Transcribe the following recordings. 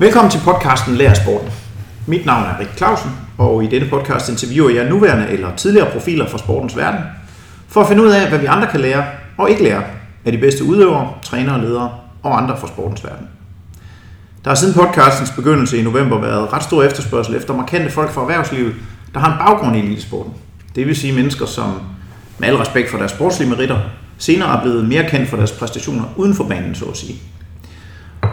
Velkommen til podcasten Lær Sporten. Mit navn er Rik Clausen, og i denne podcast interviewer jeg nuværende eller tidligere profiler fra sportens verden, for at finde ud af, hvad vi andre kan lære og ikke lære af de bedste udøvere, trænere, ledere og andre fra sportens verden. Der har siden podcastens begyndelse i november været ret stor efterspørgsel efter markante folk fra erhvervslivet, der har en baggrund i elitesporten. Det vil sige mennesker, som med al respekt for deres sportslige meritter, senere er blevet mere kendt for deres præstationer uden for banen, så at sige.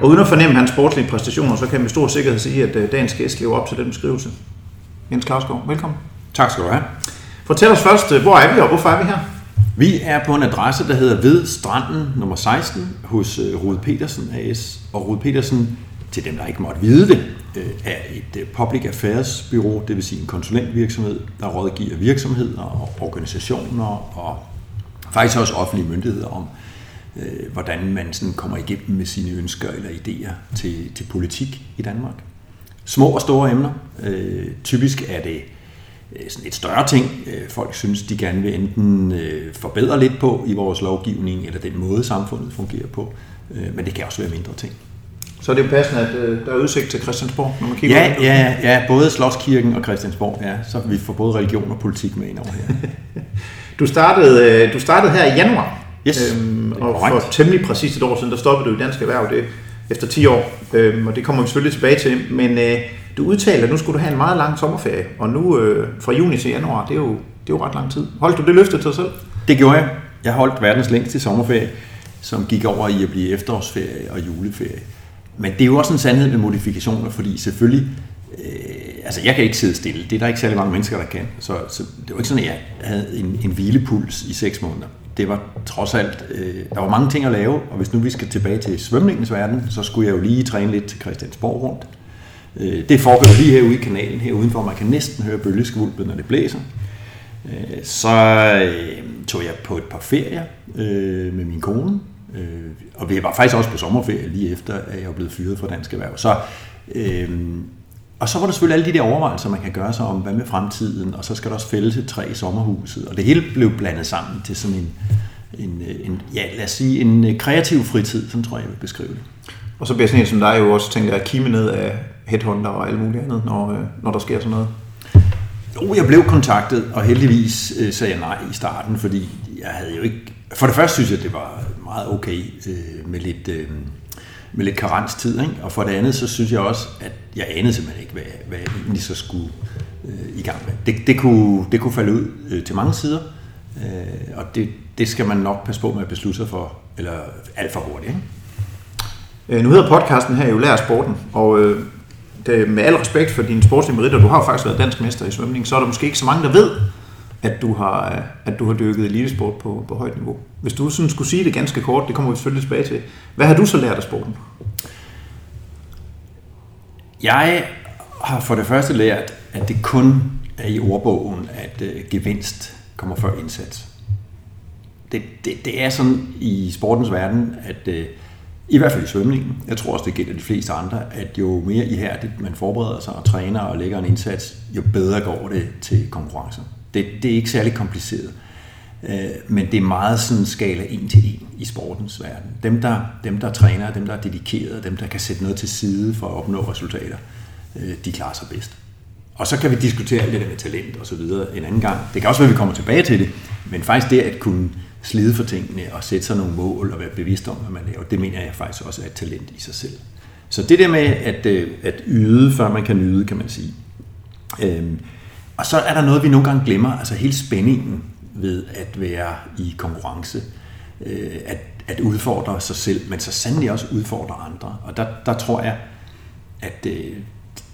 Og uden at fornemme hans sportslige præstationer, så kan vi med stor sikkerhed sige, at øh, dagens gæst lever op til den beskrivelse. Jens Clausgaard, velkommen. Tak skal du have. Fortæl os først, øh, hvor er vi, og hvorfor er vi her? Vi er på en adresse, der hedder Ved Stranden nummer 16 hos øh, Rode Petersen AS. Og Rode Petersen, til dem der ikke måtte vide det, er et public affairs bureau, det vil sige en konsulentvirksomhed, der rådgiver virksomheder og organisationer og faktisk også offentlige myndigheder om, øh, hvordan man sådan kommer igennem med sine ønsker eller idéer til, til politik i Danmark. Små og store emner. Øh, typisk er det øh, sådan et større ting, øh, folk synes, de gerne vil enten øh, forbedre lidt på i vores lovgivning, eller den måde, samfundet fungerer på. Men det kan også være mindre ting. Så er det jo passende, at der er udsigt til Christiansborg, når man kigger ja, ja, ja, både Slotskirken og Christiansborg, ja, så vi får både religion og politik med ind over her. du, startede, du startede her i januar, Yes, øhm, og for temmelig præcis et år siden, der stoppede du i Dansk Erhverv det, efter 10 år, øhm, og det kommer vi selvfølgelig tilbage til. Men øh, du udtalte, at nu skulle du have en meget lang sommerferie, og nu øh, fra juni til januar, det er, jo, det er jo ret lang tid. Holdt du det løfte til dig selv? Det gjorde jeg. Jeg holdt verdens længste sommerferie, som gik over i at blive efterårsferie og juleferie. Men det er jo også en sandhed med modifikationer, fordi selvfølgelig, øh, altså jeg kan ikke sidde stille. Det er der ikke særlig mange mennesker, der kan. Så, så det var ikke sådan, at jeg havde en, en hvilepuls i seks måneder det var trods alt, øh, der var mange ting at lave, og hvis nu vi skal tilbage til svømningens verden, så skulle jeg jo lige træne lidt til Christiansborg rundt. Øh, det foregår lige herude i kanalen, her udenfor, man kan næsten høre bølgeskvulpet, når det blæser. Øh, så øh, tog jeg på et par ferier øh, med min kone, øh, og vi var faktisk også på sommerferie lige efter, at jeg var blevet fyret fra Dansk Erhverv. Så øh, og så var der selvfølgelig alle de der overvejelser, man kan gøre sig om, hvad med fremtiden, og så skal der også fældes et træ i sommerhuset, og det hele blev blandet sammen til sådan en, en, en ja, lad os sige, en øh, kreativ fritid, som tror jeg, jeg vil beskrive det. Og så bliver sådan en som dig jo også, tænker jeg, kime ned af headhunter og alt muligt andet, når, øh, når der sker sådan noget. Jo, jeg blev kontaktet, og heldigvis øh, sagde jeg nej i starten, fordi jeg havde jo ikke... For det første synes jeg, det var meget okay øh, med lidt... Øh, med lidt karenstid. Ikke? Og for det andet, så synes jeg også, at jeg anede simpelthen ikke, hvad, hvad jeg egentlig så skulle øh, i gang med. Det, det, kunne, det kunne falde ud øh, til mange sider, øh, og det, det skal man nok passe på med at beslutte sig for, eller alt for hurtigt. Ikke? Øh, nu hedder podcasten her jo Lær Sporten, og øh, det, med al respekt for dine sportslige meritter, du har faktisk været dansk mester i svømning, så er der måske ikke så mange, der ved, at du har, øh, at du har dykket elitesport på, på højt niveau. Hvis du sådan skulle sige det ganske kort, det kommer vi selvfølgelig tilbage til. Hvad har du så lært af sporten? Jeg har for det første lært, at det kun er i ordbogen, at uh, gevinst kommer før indsats. Det, det, det er sådan i sportens verden, at øh, i hvert fald i svømningen, jeg tror også, det gælder de fleste andre, at jo mere ihærdigt man forbereder sig og træner og lægger en indsats, jo bedre går det til konkurrencer. Det, det er ikke særlig kompliceret. Øh, men det er meget sådan skala en til en i sportens verden. Dem der, dem, der træner, dem, der er dedikerede, dem, der kan sætte noget til side for at opnå resultater, øh, de klarer sig bedst. Og så kan vi diskutere alt det der med talent og så videre en anden gang. Det kan også være, at vi kommer tilbage til det, men faktisk det at kunne slide for tingene og sætte sig nogle mål og være bevidst om, hvad man laver, det mener jeg faktisk også er et talent i sig selv. Så det der med at, øh, at yde, før man kan nyde, kan man sige. Øhm, og så er der noget, vi nogle gange glemmer, altså hele spændingen ved at være i konkurrence, øh, at, at udfordre sig selv, men så sandelig også udfordre andre. Og der, der tror jeg, at øh,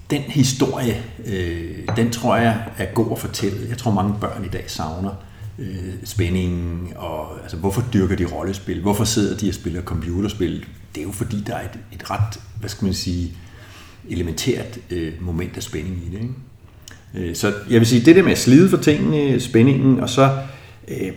den historie, øh, den tror jeg er god at fortælle. Jeg tror mange børn i dag savner øh, spændingen, og altså, hvorfor dyrker de rollespil? Hvorfor sidder de og spiller computerspil? Det er jo fordi, der er et, et ret, hvad skal man sige, elementært øh, moment af spænding i det. Ikke? Øh, så jeg vil sige, det der med at slide for tingene, spændingen, og så, øh,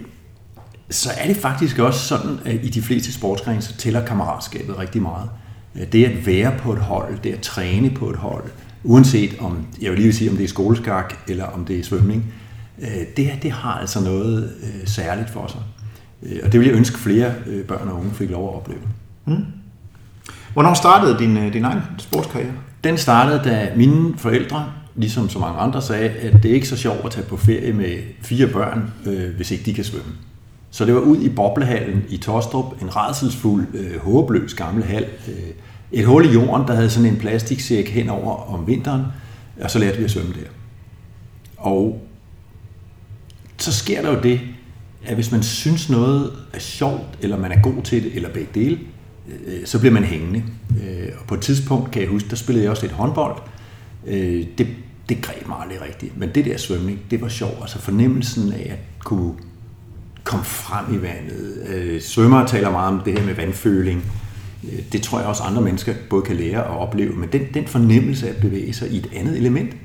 så er det faktisk også sådan, at i de fleste sportsgrene, så tæller kammeratskabet rigtig meget. Øh, det at være på et hold, det at træne på et hold, uanset om, jeg vil lige sige, om det er skoleskak eller om det er svømning, det, det har altså noget særligt for sig. Og det vil jeg ønske flere børn og unge fik lov at opleve. Mm. Hvornår startede din, øh, din egen sportskarriere? Den startede, da mine forældre, ligesom så mange andre, sagde, at det er ikke så sjovt at tage på ferie med fire børn, øh, hvis ikke de kan svømme. Så det var ud i boblehallen i Tostrup, en redselsfuld, øh, håbløs gammel hal. Øh, et hul i jorden, der havde sådan en plastiksæk henover om vinteren, og så lærte vi at svømme der. Og så sker der jo det, at hvis man synes noget er sjovt, eller man er god til det, eller begge dele, øh, så bliver man hængende. Øh, og på et tidspunkt, kan jeg huske, der spillede jeg også lidt håndbold. Øh, det, det greb mig aldrig rigtigt. Men det der svømning, det var sjovt. Altså fornemmelsen af at kunne komme frem i vandet. Øh, svømmere taler meget om det her med vandføling. Øh, det tror jeg også andre mennesker både kan lære og opleve. Men den, den fornemmelse af at bevæge sig i et andet element,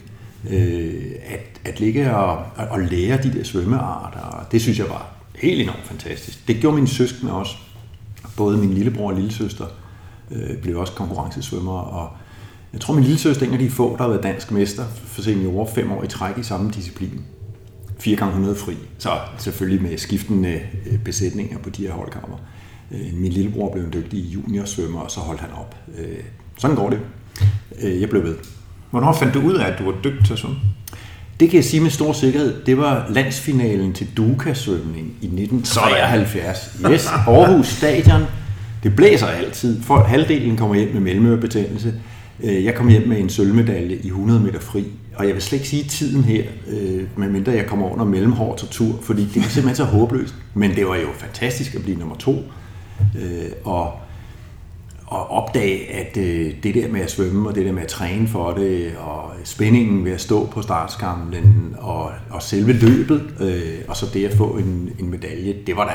øh, at, at ligge og, og lære de der svømmearter, det synes jeg var helt enormt fantastisk. Det gjorde mine søskende også. Både min lillebror og lillesøster øh, blev også konkurrencesvømmere, og jeg tror, min lillesøster er en af de få, der har været dansk mester for seniorer fem år i træk i samme disciplin. 4 gange 100 fri. Så selvfølgelig med skiftende øh, besætninger på de her holdkammer. Øh, min lillebror blev en dygtig juniorsvømmer, og så holdt han op. Øh, sådan går det. Jeg blev ved. Hvornår fandt du ud af, at du var dygtig til at svømme? Det kan jeg sige med stor sikkerhed. Det var landsfinalen til Duka-svømning i 1973. Yes, Aarhus Stadion. Det blæser altid. For halvdelen kommer hjem med mellemørebetændelse. Øh, jeg kom hjem med en sølvmedalje i 100 meter fri. Og jeg vil slet ikke sige tiden her, øh, medmindre jeg kommer under mellemhård tortur, fordi det er simpelthen så håbløst. Men det var jo fantastisk at blive nummer to. Øh, og og opdage, at øh, det der med at svømme, og det der med at træne for det, og spændingen ved at stå på startskamlen, og, og selve løbet, øh, og så det at få en, en medalje, det var da,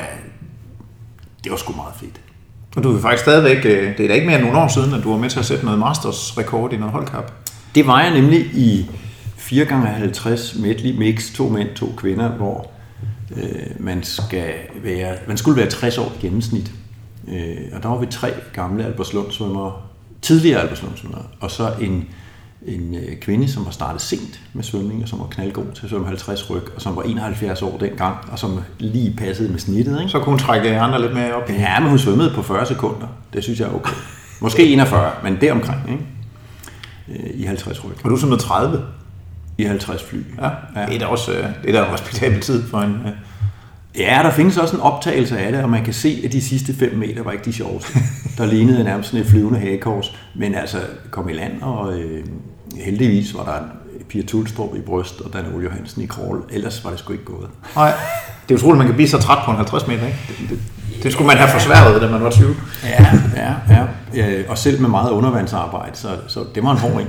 det var sgu meget fedt. Og du er faktisk stadigvæk, øh, det er da ikke mere end nogle år siden, at du var med til at sætte noget masters rekord i noget holdkap. Det var jeg nemlig i 4x50 medley mix, to mænd, to kvinder, hvor øh, man, skal være, man skulle være 60 år i gennemsnit. Øh, og der var vi tre gamle Albertslund-svømmere, tidligere Albertslund-svømmere, og så en, en øh, kvinde, som var startet sent med svømning, og som var knaldgod til at svømme 50 ryg, og som var 71 år dengang, og som lige passede med snittet. Ikke? Så kunne hun trække andre lidt mere op? Ja, men hun svømmede på 40 sekunder. Det synes jeg er okay. Måske 41, men deromkring, ikke? Øh, i 50 ryg. Og du svømmede 30? I 50 fly. Ja, ja. det er da også øh, det er da respektabel tid for en, Ja, der findes også en optagelse af det, og man kan se, at de sidste 5 meter var ikke de sjoveste. Der lignede nærmest sådan et flyvende hagekors, men altså kom i land, og øh, heldigvis var der Pia Tulstrup i bryst og Dan Ole Johansen i krål. Ellers var det sgu ikke gået. Nej, det er utroligt, at man kan blive så træt på en 50 meter, ikke? Det, det, det skulle man have forsværet, da man var 20. Ja, ja, ja. ja og selv med meget undervandsarbejde, så, så det var en hård en.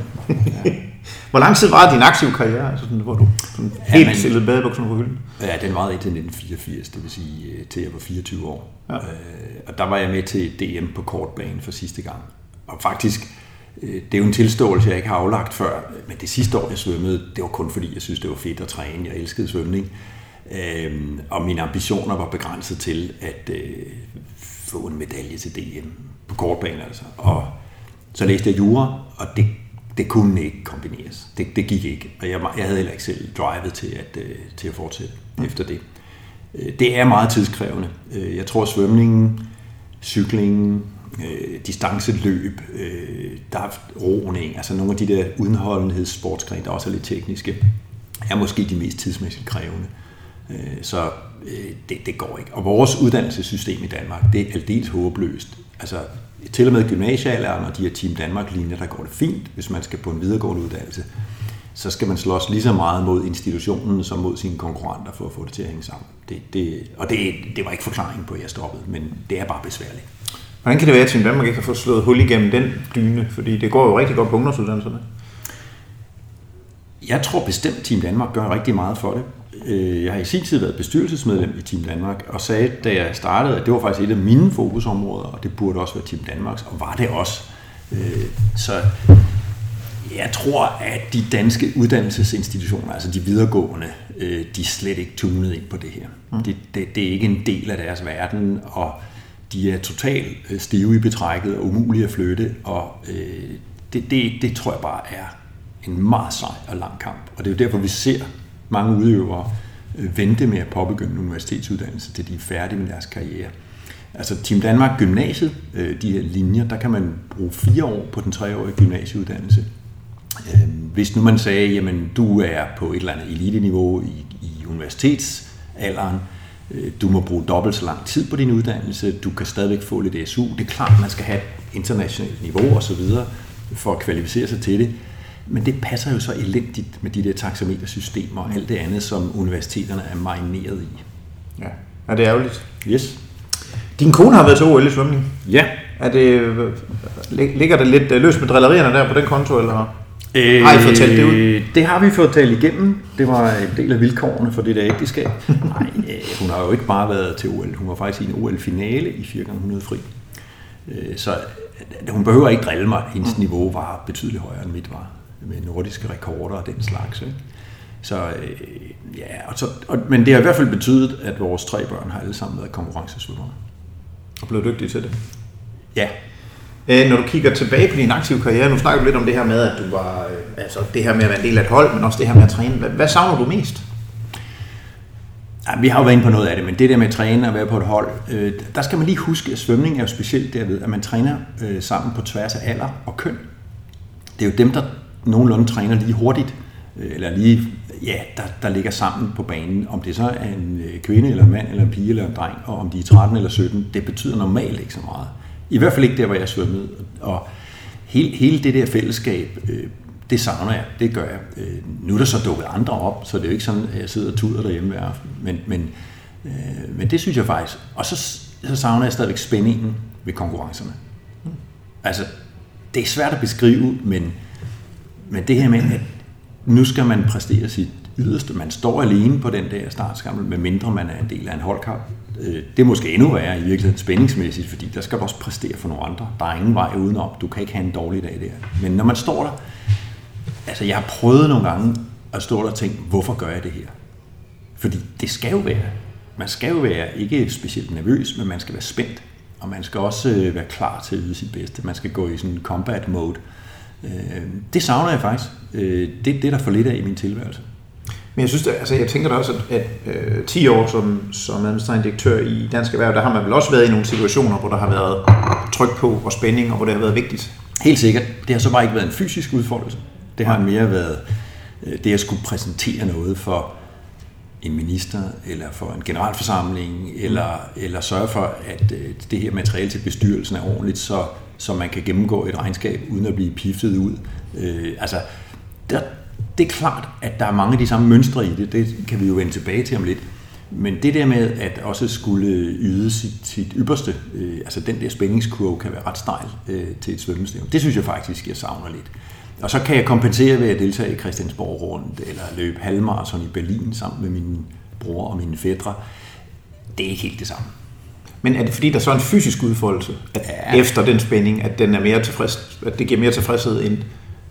Ja. Hvor lang tid var din aktive karriere, altså sådan, hvor du sådan helt ja, stillede badebukserne på hylden? Ja, den varede til 1984, det vil sige øh, til jeg var 24 år. Ja. Øh, og der var jeg med til DM på kortbane for sidste gang. Og faktisk, øh, Øh, det er jo en tilståelse, jeg ikke har aflagt før, men det sidste år, jeg svømmede, det var kun fordi, jeg synes, det var fedt at træne. Jeg elskede svømning. Øh, og mine ambitioner var begrænset til at øh, få en medalje til DM på kortbane altså. Og så læste jeg jura, og det det kunne ikke kombineres. Det, det gik ikke. Og jeg, jeg havde heller ikke selv drivet til at, øh, til at fortsætte mm. efter det. Øh, det er meget tidskrævende. Øh, jeg tror, svømningen, cyklingen, øh, distanceløb, øh, der er roning, altså nogle af de der udenholdenhedssportsgrene, der også er lidt tekniske, er måske de mest tidsmæssigt krævende. Øh, så øh, det, det går ikke. Og vores uddannelsessystem i Danmark, det er aldeles håbløst. Altså, til og med gymnasiealderen og de her Team Danmark-linjer, der går det fint, hvis man skal på en videregående uddannelse, så skal man slås lige så meget mod institutionen som mod sine konkurrenter for at få det til at hænge sammen. Det, det, og det, det var ikke forklaringen på, at jeg stoppede, men det er bare besværligt. Hvordan kan det være, at Team Danmark ikke har fået slået hul igennem den dyne? Fordi det går jo rigtig godt på ungdomsuddannelserne. Jeg tror bestemt, Team Danmark gør rigtig meget for det. Øh, jeg har i sin tid været bestyrelsesmedlem i Team Danmark, og sagde, da jeg startede, at det var faktisk et af mine fokusområder, og det burde også være Team Danmarks, og var det også. Øh, så jeg tror, at de danske uddannelsesinstitutioner, altså de videregående, øh, de er slet ikke tunet ind på det her. Mm. Det, det, det er ikke en del af deres verden, og de er totalt øh, stive i betrækket og umulige at flytte, og øh, det, det, det tror jeg bare er en meget sej og lang kamp. Og det er jo derfor, vi ser mange udøvere øh, vente med at påbegynde en universitetsuddannelse, til de er færdige med deres karriere. Altså Team Danmark Gymnasiet, øh, de her linjer, der kan man bruge fire år på den treårige gymnasieuddannelse. Øh, hvis nu man sagde, jamen du er på et eller andet elite-niveau i, i universitetsalderen, øh, du må bruge dobbelt så lang tid på din uddannelse, du kan stadigvæk få lidt SU. Det er klart, man skal have et internationalt niveau osv. for at kvalificere sig til det. Men det passer jo så elendigt med de der taxametersystemer og alt det andet, som universiteterne er marineret i. Ja, er det ærgerligt? Yes. Din kone har været til OL i svømning. Ja. Er det, ligger det lidt øh, løs med drillerierne der på den konto, eller Øh, har I fået talt det ud? Det har vi fået talt igennem. Det var en del af vilkårene for det der ægteskab. Nej, øh, hun har jo ikke bare været til OL. Hun var faktisk i en OL-finale i 4x100 fri. Øh, så øh, hun behøver ikke drille mig. Hendes niveau var betydeligt højere end mit var. Med nordiske rekorder og den slags. Ikke? Så øh, ja, og så, og, men det har i hvert fald betydet, at vores tre børn har alle sammen været konkurrencesvømmere. Og blevet dygtig til det. Ja, Øh, Når du kigger tilbage på din aktive karriere, nu snakker du lidt om det her med, at du var, øh, altså det her med at være en del af et hold, men også det her med at træne. Hvad, hvad savner du mest? Ja, vi har jo været inde på noget af det, men det der med at træne og være på et hold, øh, der skal man lige huske, at svømning er jo specielt derved, at man træner øh, sammen på tværs af alder og køn. Det er jo dem, der nogenlunde træner lige hurtigt, øh, eller lige, ja, der, der ligger sammen på banen. Om det så er en øh, kvinde, eller en mand, eller en pige, eller en dreng, og om de er 13 eller 17, det betyder normalt ikke så meget. I hvert fald ikke der, hvor jeg svømmede. Og hele, hele det der fællesskab, øh, det savner jeg, det gør jeg. Øh, nu er der så dukket andre op, så det er jo ikke sådan, at jeg sidder og tuder derhjemme hver aften. Men, men, øh, men det synes jeg faktisk. Og så, så savner jeg stadigvæk spændingen ved konkurrencerne. Altså, det er svært at beskrive, men, men det her med, at nu skal man præstere sit yderste. Man står alene på den der startskammel, medmindre man er en del af en holdkamp. Øh, det er måske endnu værre i virkeligheden spændingsmæssigt, fordi der skal du også præstere for nogle andre. Der er ingen vej udenom. Du kan ikke have en dårlig dag der. Men når man står der, altså jeg har prøvet nogle gange at stå der og tænke, hvorfor gør jeg det her? Fordi det skal jo være, man skal jo være ikke specielt nervøs, men man skal være spændt. Og man skal også øh, være klar til at yde sit bedste. Man skal gå i sådan en combat mode. Øh, det savner jeg faktisk. Det Det, det der for lidt af i min tilværelse. Men jeg synes, det, altså jeg tænker da også, at, at øh, 10 år som, som administrerende direktør i Dansk Erhverv, der har man vel også været i nogle situationer, hvor der har været tryk på og spænding, og hvor det har været vigtigt. Helt sikkert. Det har så bare ikke været en fysisk udfoldelse. Det har mere været øh, det at skulle præsentere noget for en minister, eller for en generalforsamling, eller, eller sørge for, at øh, det her materiale til bestyrelsen er ordentligt, så, så man kan gennemgå et regnskab, uden at blive piftet ud. Øh, altså, der, det er klart, at der er mange af de samme mønstre i det, det kan vi jo vende tilbage til om lidt. Men det der med at også skulle yde sit, sit ypperste, øh, altså den der spændingskurve kan være ret stejl øh, til et svømmestævne, det synes jeg faktisk, jeg savner lidt. Og så kan jeg kompensere ved at deltage i Christiansborg rundt, eller løbe halvmarathon i Berlin sammen med min bror og mine fædre. Det er ikke helt det samme. Men er det fordi, der er så en fysisk udfoldelse, at. Ja. efter den spænding, at, den er mere tilfreds, at det giver mere tilfredshed end,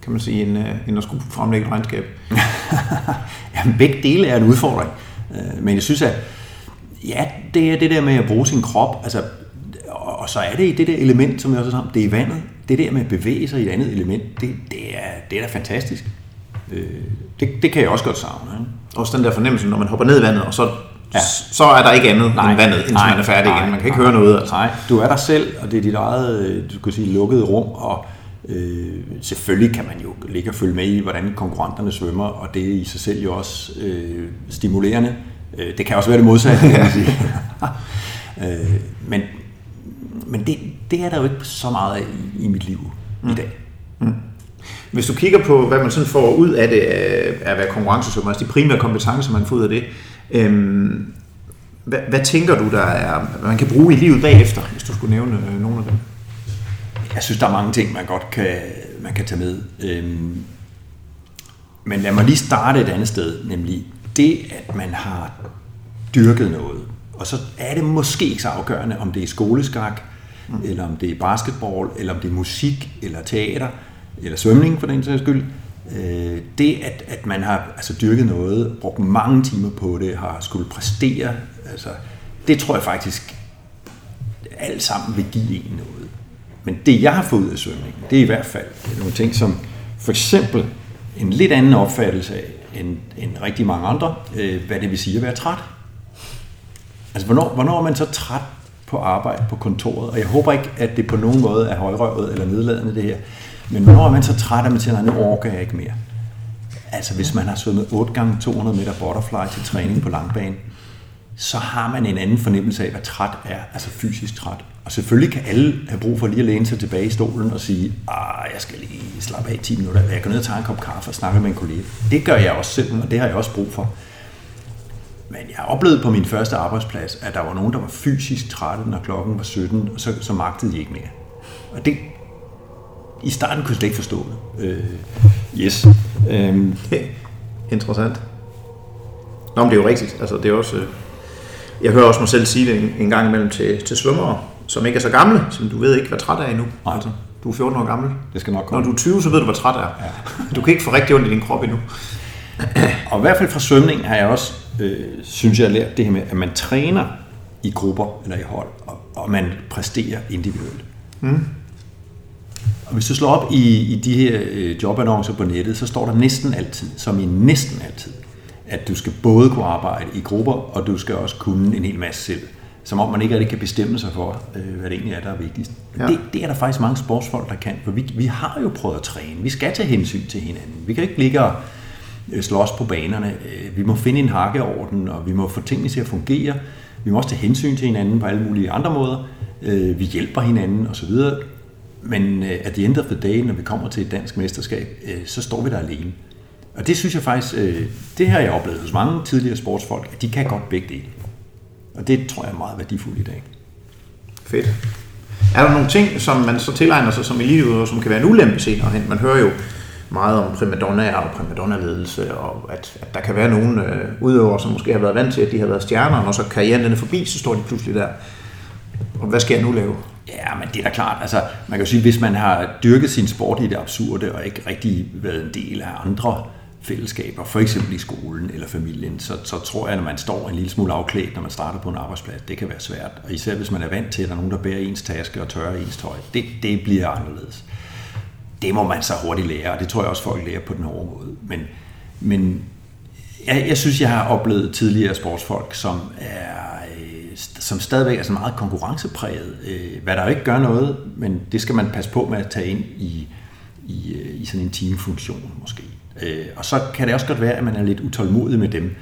kan man sige, end, øh, end at skulle fremlægge et regnskab? Jamen, begge dele er en udfordring. Øh, Men jeg synes, at ja, det er det der med at bruge sin krop, altså, og så er det i det der element, som jeg også har sagt, det er i vandet. Det der med at bevæge sig i et andet element, det, det, er, det er da fantastisk. Øh, Det, det kan jeg også godt savne. Ikke? Også den der fornemmelse, når man hopper ned i vandet, og så, ja. Så er der ikke andet nej, end vandet, indtil man er færdig igen. Man kan ikke høre noget. Altså. Nej, du er der selv, og det er dit eget, du kan sige, lukkede rum, og øh, selvfølgelig kan man jo ligge og følge med i, hvordan konkurrenterne svømmer, og det er i sig selv jo også øh, stimulerende. Øh, det kan også være det modsatte, kan man sige. øh, men men det, det er der jo ikke så meget af i, i mit liv mm. i dag. Hvis du kigger på, hvad man sådan får ud af det, af at være konkurrencesvømmer, altså de primære kompetencer, man får ud af det, øhm, hvad, hvad tænker du, der er, man kan bruge i livet bagefter, hvis du skulle nævne øh, nogle af dem? Jeg synes, der er mange ting, man godt kan, man kan tage med. Øhm, men lad mig lige starte et andet sted, nemlig det, at man har dyrket noget. Og så er det måske ikke så afgørende, om det er skoleskak, mm. eller om det er basketball, eller om det er musik, eller teater, eller svømning for den sags skyld. Øh, det, at, at man har altså, dyrket noget, brugt mange timer på det, har skulle præstere, altså, det tror jeg faktisk alt sammen vil give en noget. Men det, jeg har fået ud af svømningen, det er i hvert fald nogle ting, som for eksempel en lidt anden opfattelse af, end, end rigtig mange andre, øh, hvad det vil sige at være træt. Altså, hvornår, hvornår er man så træt på arbejde på kontoret, og jeg håber ikke, at det på nogen måde er højrøvet eller nedladende det her, men når man så træt, at man siger, nu orker jeg ikke mere. Altså hvis man har svømmet 8 gange 200 meter butterfly til træning på langbane, så har man en anden fornemmelse af, hvad træt er, altså fysisk træt. Og selvfølgelig kan alle have brug for lige at læne sig tilbage i stolen og sige, ah, jeg skal lige slappe af 10 minutter, jeg går ned og tager en kop kaffe og snakker med en kollega. Det gør jeg også selv, og det har jeg også brug for. Men jeg oplevede på min første arbejdsplads, at der var nogen, der var fysisk trætte, når klokken var 17, og så, så magtede de ikke mere. Og det, i starten kunne jeg slet ikke forstå det. Øh, yes. Øh, Interessant. Nå, men det er jo rigtigt. Altså, det er også, øh, jeg hører også mig selv sige det en, en gang imellem til, til svømmere, som ikke er så gamle, som du ved ikke, hvad træt er endnu. Nej. Altså, du er 14 år gammel. Det skal nok komme. Når du er 20, så ved du, hvad træt er. Ja. Du kan ikke få rigtig ondt i din krop endnu. Og i hvert fald fra svømning har jeg også, øh, synes jeg, lært det her med, at man træner i grupper eller i hold, og, og man præsterer individuelt. Mm. Og hvis du slår op i, i de her øh, jobannoncer på nettet, så står der næsten altid, som i næsten altid, at du skal både kunne arbejde i grupper, og du skal også kunne en hel masse selv. Som om man ikke rigtig kan bestemme sig for, øh, hvad det egentlig er, der er vigtigst. Ja. Det, det er der faktisk mange sportsfolk, der kan, for vi, vi har jo prøvet at træne. Vi skal tage hensyn til hinanden. Vi kan ikke ligge og øh, slås på banerne. Øh, vi må finde en hakkeorden, og vi må få tingene til at fungere. Vi må også tage hensyn til hinanden på alle mulige andre måder. Vi hjælper hinanden osv. Men at the end of the day, når vi kommer til et dansk mesterskab, så står vi der alene. Og det synes jeg faktisk, øh, det har jeg oplevet hos mange tidligere sportsfolk, at de kan godt begge dele. Og det tror jeg er meget værdifuldt i dag. Fedt. Er der nogle ting, som man så tilegner sig som eliteudøver, som kan være en ulempe senere hen? Man hører jo meget om primadonna og primadonna-ledelse, og at, at der kan være nogle øh, udøvere, som måske har været vant til, at de har været stjerner, og når så karrieren den er forbi, så står de pludselig der. Og hvad skal jeg nu lave? Ja, men det er da klart. Altså, man kan jo sige, hvis man har dyrket sin sport i det absurde, og ikke rigtig været en del af andre fællesskaber, for eksempel i skolen eller familien, så, så tror jeg, at man står en lille smule afklædt, når man starter på en arbejdsplads, det kan være svært. Og især hvis man er vant til, at der er nogen, der bærer ens taske og tørrer ens tøj, det, det bliver anderledes. Det må man så hurtigt lære, og det tror jeg også, folk lærer på den hårde måde. Men, men jeg, jeg synes, jeg har oplevet tidligere sportsfolk, som er øh, som stadigvæk er så meget konkurrencepræget, øh, hvad der jo ikke gør noget, men det skal man passe på med at tage ind i, i, øh, i sådan en teamfunktion måske. Øh, og så kan det også godt være, at man er lidt utålmodig med dem,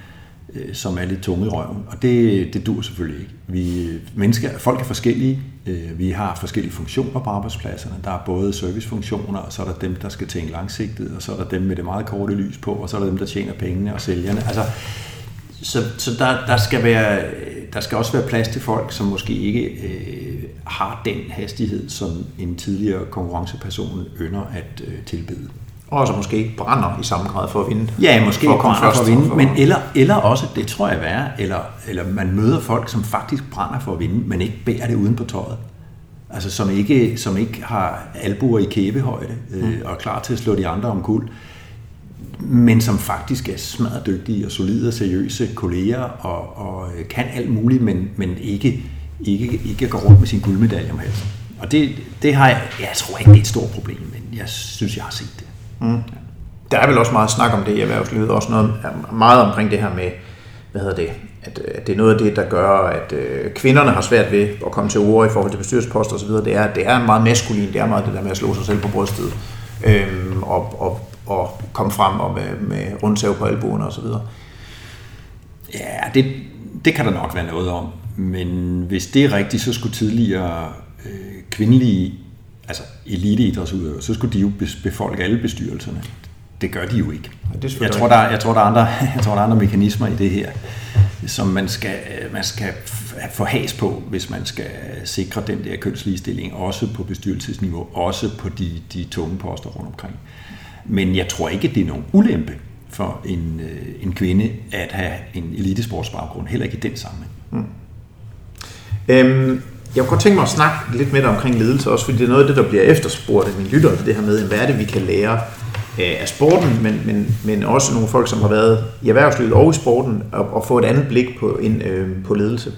øh, som er lidt tunge i røven. Og det, det dur selvfølgelig ikke. Vi, mennesker, folk er forskellige. Øh, vi har forskellige funktioner på arbejdspladserne. Der er både servicefunktioner, og så er der dem, der skal tænke langsigtet, og så er der dem med det meget korte lys på, og så er der dem, der tjener pengene og sælgerne. Altså, så så der, der, skal være, der skal også være plads til folk, som måske ikke øh, har den hastighed, som en tidligere konkurrenceperson ynder at øh, tilbyde og så måske ikke brænder i samme grad for at vinde. Ja, måske for at komme først, for at vinde, for... men eller, eller også, det tror jeg er eller, eller man møder folk, som faktisk brænder for at vinde, men ikke bærer det uden på tøjet. Altså som ikke, som ikke har albuer i kæbehøjde øh, mm. og er klar til at slå de andre om kul, men som faktisk er smadret dygtige og solide og seriøse kolleger og, og kan alt muligt, men, men ikke, ikke, ikke går rundt med sin guldmedalje om halsen. Og det, det har jeg, jeg tror ikke, det er et stort problem, men jeg synes, jeg har set det. Mm. Der er vel også meget snak om det i erhvervslivet, også noget, meget omkring det her med, hvad hedder det, at, at det er noget af det, der gør, at øh, kvinderne har svært ved at komme til ord i forhold til bestyrelsesposter osv., det er, det er meget maskulin, det er meget det der med at slå sig selv på brystet, øh, og, og, og komme frem og med, med rundsav på albuerne osv. Ja, det, det kan der nok være noget om, men hvis det er rigtigt, så skulle tidligere øh, kvindelige altså eliteidrætsudøvere, så skulle de jo befolke alle bestyrelserne. Det gør de jo ikke. Det jeg, tror, der, jeg, tror, der er andre, jeg tror, der er andre mekanismer i det her, som man skal, man skal få has på, hvis man skal sikre den der kønsligestilling, også på bestyrelsesniveau, også på de, de tunge poster rundt omkring. Men jeg tror ikke, det er nogen ulempe for en, øh, en kvinde at have en elitesportsbaggrund, heller ikke i den sammenhæng. Mm. Øhm, jeg kunne godt tænke mig at snakke lidt med dig omkring ledelse også, fordi det er noget af det, der bliver efterspurgt af mine lyttere, det her med, hvad er det, vi kan lære øh, af sporten, men, men, men også nogle folk, som har været i erhvervslivet og i sporten, og, og få et andet blik på, en, øh, på ledelse.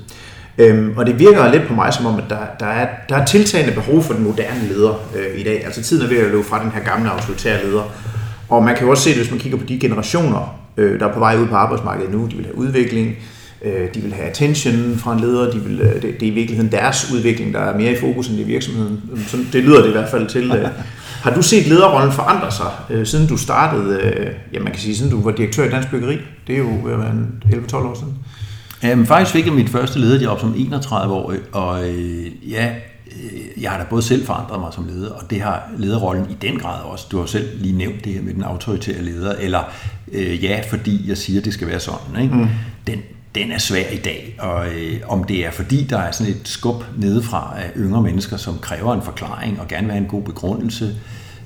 Øhm, og det virker lidt på mig som om, at der, der, er, der er tiltagende behov for den moderne leder øh, i dag. Altså tiden er ved at løbe fra den her gamle autoritære leder. Og man kan jo også se det, hvis man kigger på de generationer, øh, der er på vej ud på arbejdsmarkedet nu, de vil have udvikling, øh, de vil have attention fra en leder, de vil, øh, det, det er i virkeligheden deres udvikling, der er mere i fokus end det virksomheden. Sådan, det lyder det i hvert fald til. Øh. Har du set lederrollen forandre sig, øh, siden du startede, øh, ja man kan sige, siden du var direktør i Dansk Byggeri? Det er jo øh, 11-12 år siden. Jamen, faktisk fik jeg mit første lederjob som 31-årig, og øh, ja, jeg har da både selv forandret mig som leder, og det har lederrollen i den grad også. Du har selv lige nævnt det her med den autoritære leder, eller øh, ja, fordi jeg siger, at det skal være sådan. Ikke? Mm. Den, den er svær i dag, og øh, om det er fordi, der er sådan et skub nedefra af yngre mennesker, som kræver en forklaring og gerne vil have en god begrundelse,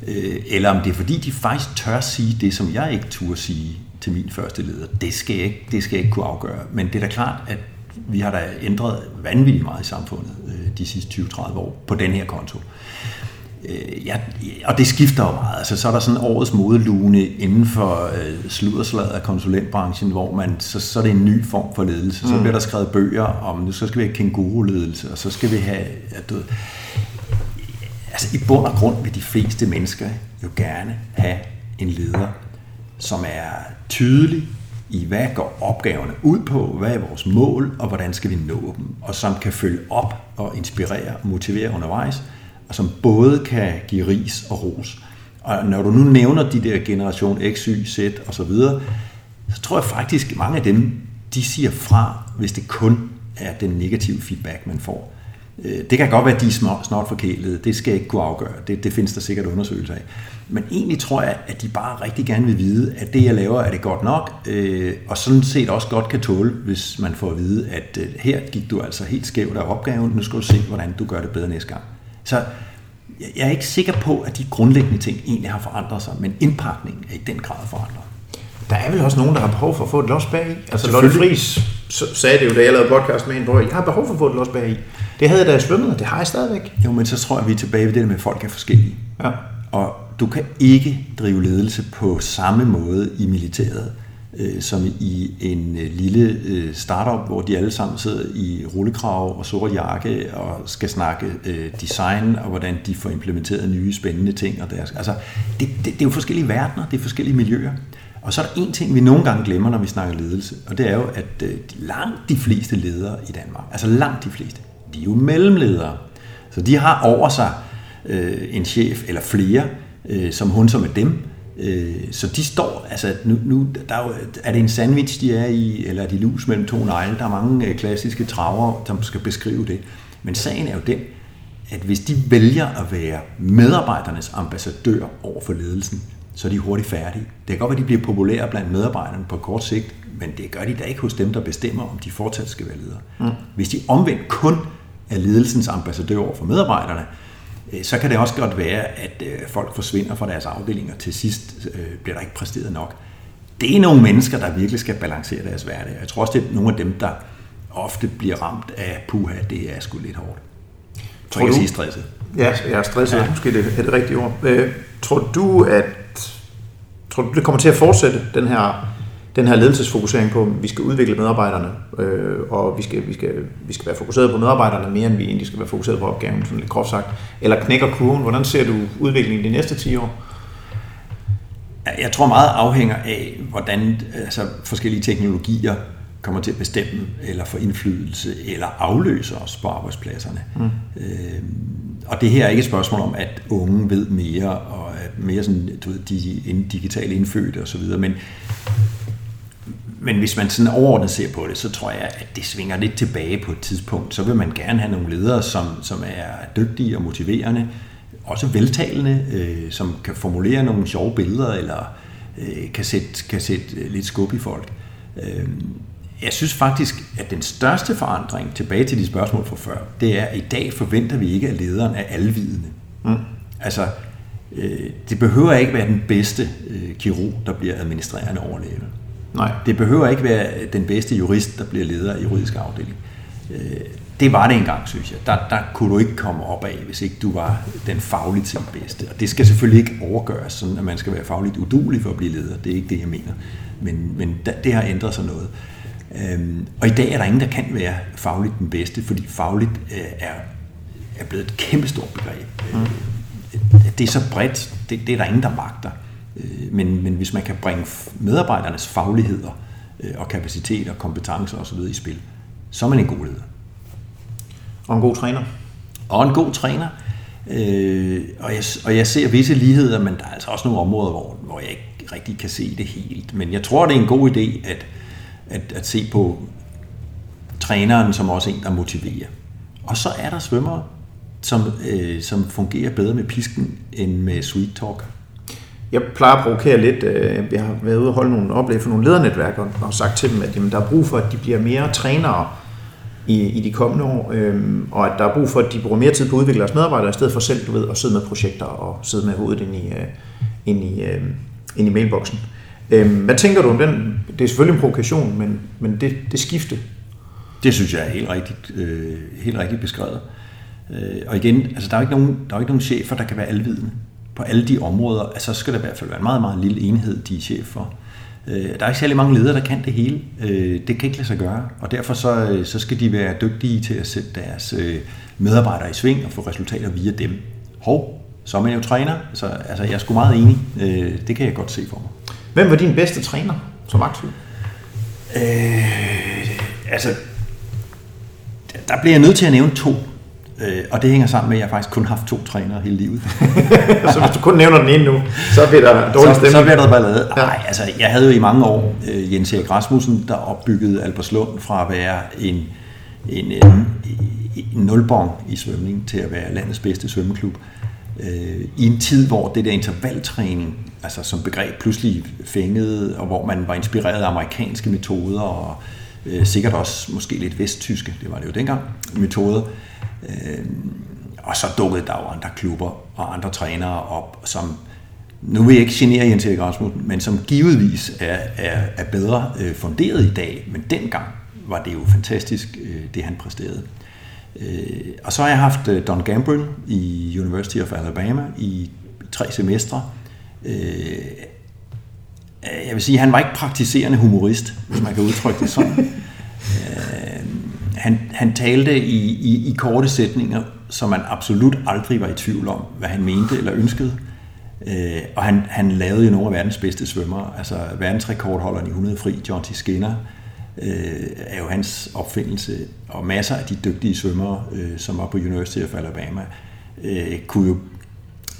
øh, eller om det er fordi, de faktisk tør sige det, som jeg ikke turde sige til min første leder. Det skal jeg ikke, det skal jeg ikke kunne afgøre. Men det er da klart, at vi har da ændret vanvittigt meget i samfundet øh, de sidste 20-30 år på den her konto. Øh, ja, og det skifter jo meget. Altså, så er der sådan årets modelune inden for øh, sludderslaget af konsulentbranchen, hvor man, så, så er det en ny form for ledelse. Så mm. bliver der skrevet bøger om, nu så skal vi have kænguru-ledelse, og så skal vi have... Ja, du, altså i bund og grund vil de fleste mennesker jo gerne have en leder, som er tydelig i, hvad går opgaverne ud på, hvad er vores mål, og hvordan skal vi nå dem, og som kan følge op og inspirere og motivere undervejs, og som både kan give ris og ros. Og når du nu nævner de der generation X, Y, Z og så videre, så tror jeg faktisk, at mange af dem, de siger fra, hvis det kun er den negative feedback, man får. Øh, det kan godt være, at de er snart forkælede. Det skal jeg ikke kunne afgøre. Det, det findes der sikkert undersøgelser af. Men egentlig tror jeg, at de bare rigtig gerne vil vide, at det, jeg laver, er det godt nok, øh, og sådan set også godt kan tåle, hvis man får at vide, at øh, her gik du altså helt skævt af opgaven, nu skal du se, hvordan du gør det bedre næste gang. Så jeg er ikke sikker på, at de grundlæggende ting egentlig har forandret sig, men indpakningen er i den grad forandret. Der er vel også nogen, der har behov for at få et los bag i. Altså Lotte Friis sagde det jo, da jeg lavede podcast med en hvor jeg har behov for at få et los bag i. Det havde jeg da jeg svømmet, og det har jeg stadigvæk. Jo, men så tror jeg, vi er tilbage ved det med, at folk er forskellige. Ja. Og du kan ikke drive ledelse på samme måde i militæret, øh, som i en øh, lille øh, startup, hvor de alle sammen sidder i rullekrav og sort jakke og skal snakke øh, design og hvordan de får implementeret nye spændende ting. Og deres, altså, det, det, det er jo forskellige verdener, det er forskellige miljøer. Og så er der en ting, vi nogle gange glemmer, når vi snakker ledelse, og det er jo, at øh, langt de fleste ledere i Danmark, altså langt de fleste, de er jo mellemledere. Så de har over sig øh, en chef eller flere, øh, som hun som er dem. Øh, så de står, altså nu, nu der er, jo, er det en sandwich, de er i, eller er de lus mellem to negle? Der er mange øh, klassiske traver, som skal beskrive det. Men sagen er jo den, at hvis de vælger at være medarbejdernes ambassadør over for ledelsen, så er de hurtigt færdige. Det kan godt være, at de bliver populære blandt medarbejderne på kort sigt, men det gør de da ikke hos dem, der bestemmer, om de fortsat skal være ledere. Mm. Hvis de omvendt kun er ledelsens ambassadør over for medarbejderne, så kan det også godt være, at øh, folk forsvinder fra deres afdelinger. Til sidst øh, bliver der ikke præsteret nok. Det er nogle mennesker, der virkelig skal balancere deres hverdag. Jeg tror også, det er nogle af dem, der ofte bliver ramt af puha, det er sgu lidt hårdt. Tror jeg sige stresset. Ja, jeg er stresset. Ja. Måske det er det rigtige ord. tror du, at tror du, det kommer til at fortsætte, den her den her ledelsesfokusering på, at vi skal udvikle medarbejderne, øh, og vi skal, vi, skal, vi skal være fokuseret på medarbejderne mere, end vi egentlig skal være fokuseret på opgaven, sådan lidt groft sagt. Eller knækker kurven. Hvordan ser du udviklingen de næste 10 år? Jeg tror meget afhænger af, hvordan altså, forskellige teknologier kommer til at bestemme, eller få indflydelse, eller afløse os på arbejdspladserne. Mm. Øh, og det her er ikke et spørgsmål om, at unge ved mere, og er mere sådan, du ved, de digitale indfødte osv., men men hvis man sådan overordnet ser på det, så tror jeg, at det svinger lidt tilbage på et tidspunkt. Så vil man gerne have nogle ledere, som, som er dygtige og motiverende, også veltalende, øh, som kan formulere nogle sjove billeder, eller øh, kan, sætte, kan sætte lidt skub i folk. Øh, jeg synes faktisk, at den største forandring, tilbage til de spørgsmål fra før, det er, at i dag forventer vi ikke, at lederen er alvidende. Mm. Altså, øh, det behøver ikke være den bedste øh, kirurg, der bliver administrerende overlæge. Nej. Det behøver ikke være den bedste jurist, der bliver leder af juridisk afdeling. Øh, det var det engang, synes jeg. Der, der kunne du ikke komme op af, hvis ikke du var den fagligt set bedste. Og det skal selvfølgelig ikke overgøres, sådan at man skal være fagligt udulig for at blive leder. Det er ikke det, jeg mener. Men, men det har ændret sig noget. Øhm, og i dag er der ingen, der kan være fagligt den bedste, fordi fagligt øh, er, er blevet et kæmpestort begreb. Mm. Det er så bredt, det, det er der ingen, der magter. Øh, men, men hvis man kan bringe medarbejdernes fagligheder øh, og kapacitet og kompetencer osv. i spil, så er man en god leder. Og en god træner. Og en god træner. Øh, og, jeg, og jeg ser visse ligheder, men der er altså også nogle områder, hvor, hvor jeg ikke rigtig kan se det helt. Men jeg tror, det er en god idé at, at, at se på træneren som også en, der motiverer. Og så er der svømmere, som, øh, som fungerer bedre med pisken end med sweet talk. Jeg plejer at provokere lidt. Vi jeg har været ude og holde nogle oplæg for nogle ledernetværk og, har sagt til dem, at jamen, der er brug for, at de bliver mere trænere i, i de kommende år, øhm, og at der er brug for, at de bruger mere tid på at udvikle deres medarbejdere, i stedet for selv, du ved, at sidde med projekter og sidde med hovedet ind i, øh, ind i, øh, ind i mailboksen. Øhm, hvad tænker du om den? Det er selvfølgelig en provokation, men, men det, det skifte. Det synes jeg er helt rigtigt, øh, helt rigtigt beskrevet. Øh, og igen, altså der er jo ikke nogen, der er ikke nogen chefer, der kan være alvidende på alle de områder. Altså så skal der i hvert fald være en meget, meget lille enhed, de er chef for. Øh, der er ikke særlig mange ledere, der kan det hele. Øh, det kan ikke lade sig gøre, og derfor så, øh, så skal de være dygtige til at sætte deres medarbejdere i sving og få resultater via dem. Hov, så er man jo træner, så altså, jeg er sgu meget enig. Det kan jeg godt se for mig. Hvem var din bedste træner som aktiv? Øh, altså, der bliver jeg nødt til at nævne to. Øh, og det hænger sammen med, at jeg faktisk kun har haft to trænere hele livet. så hvis du kun nævner den ene nu, så bliver der dårlig stemning? Så, så bliver der ballade. Ja. Nej, altså jeg havde jo i mange år øh, Jens Erik Rasmussen, der opbyggede Alberslund fra at være en, en, en, en nulbong i svømning til at være landets bedste svømmeklub. Øh, I en tid, hvor det der intervaltræning altså som begreb pludselig fængede, og hvor man var inspireret af amerikanske metoder, og øh, sikkert også måske lidt vesttyske, det var det jo dengang, metoder. Øh, Øh, og så dukkede der jo andre klubber og andre trænere op, som nu vil jeg ikke genere Jens Erik Rasmussen, men som givetvis er, er, er bedre øh, funderet i dag, men dengang var det jo fantastisk, øh, det han præsterede. Øh, og så har jeg haft øh, Don Gambrill i University of Alabama i tre semestre. Øh, jeg vil sige, han var ikke praktiserende humorist, hvis man kan udtrykke det sådan. øh, han, han talte i, i, i korte sætninger, så man absolut aldrig var i tvivl om, hvad han mente eller ønskede. Øh, og han, han lavede jo nogle af verdens bedste svømmere. Altså verdensrekordholderen i 100 fri, John T. Skinner, øh, er jo hans opfindelse. Og masser af de dygtige svømmere, øh, som var på University of Alabama, øh, kunne jo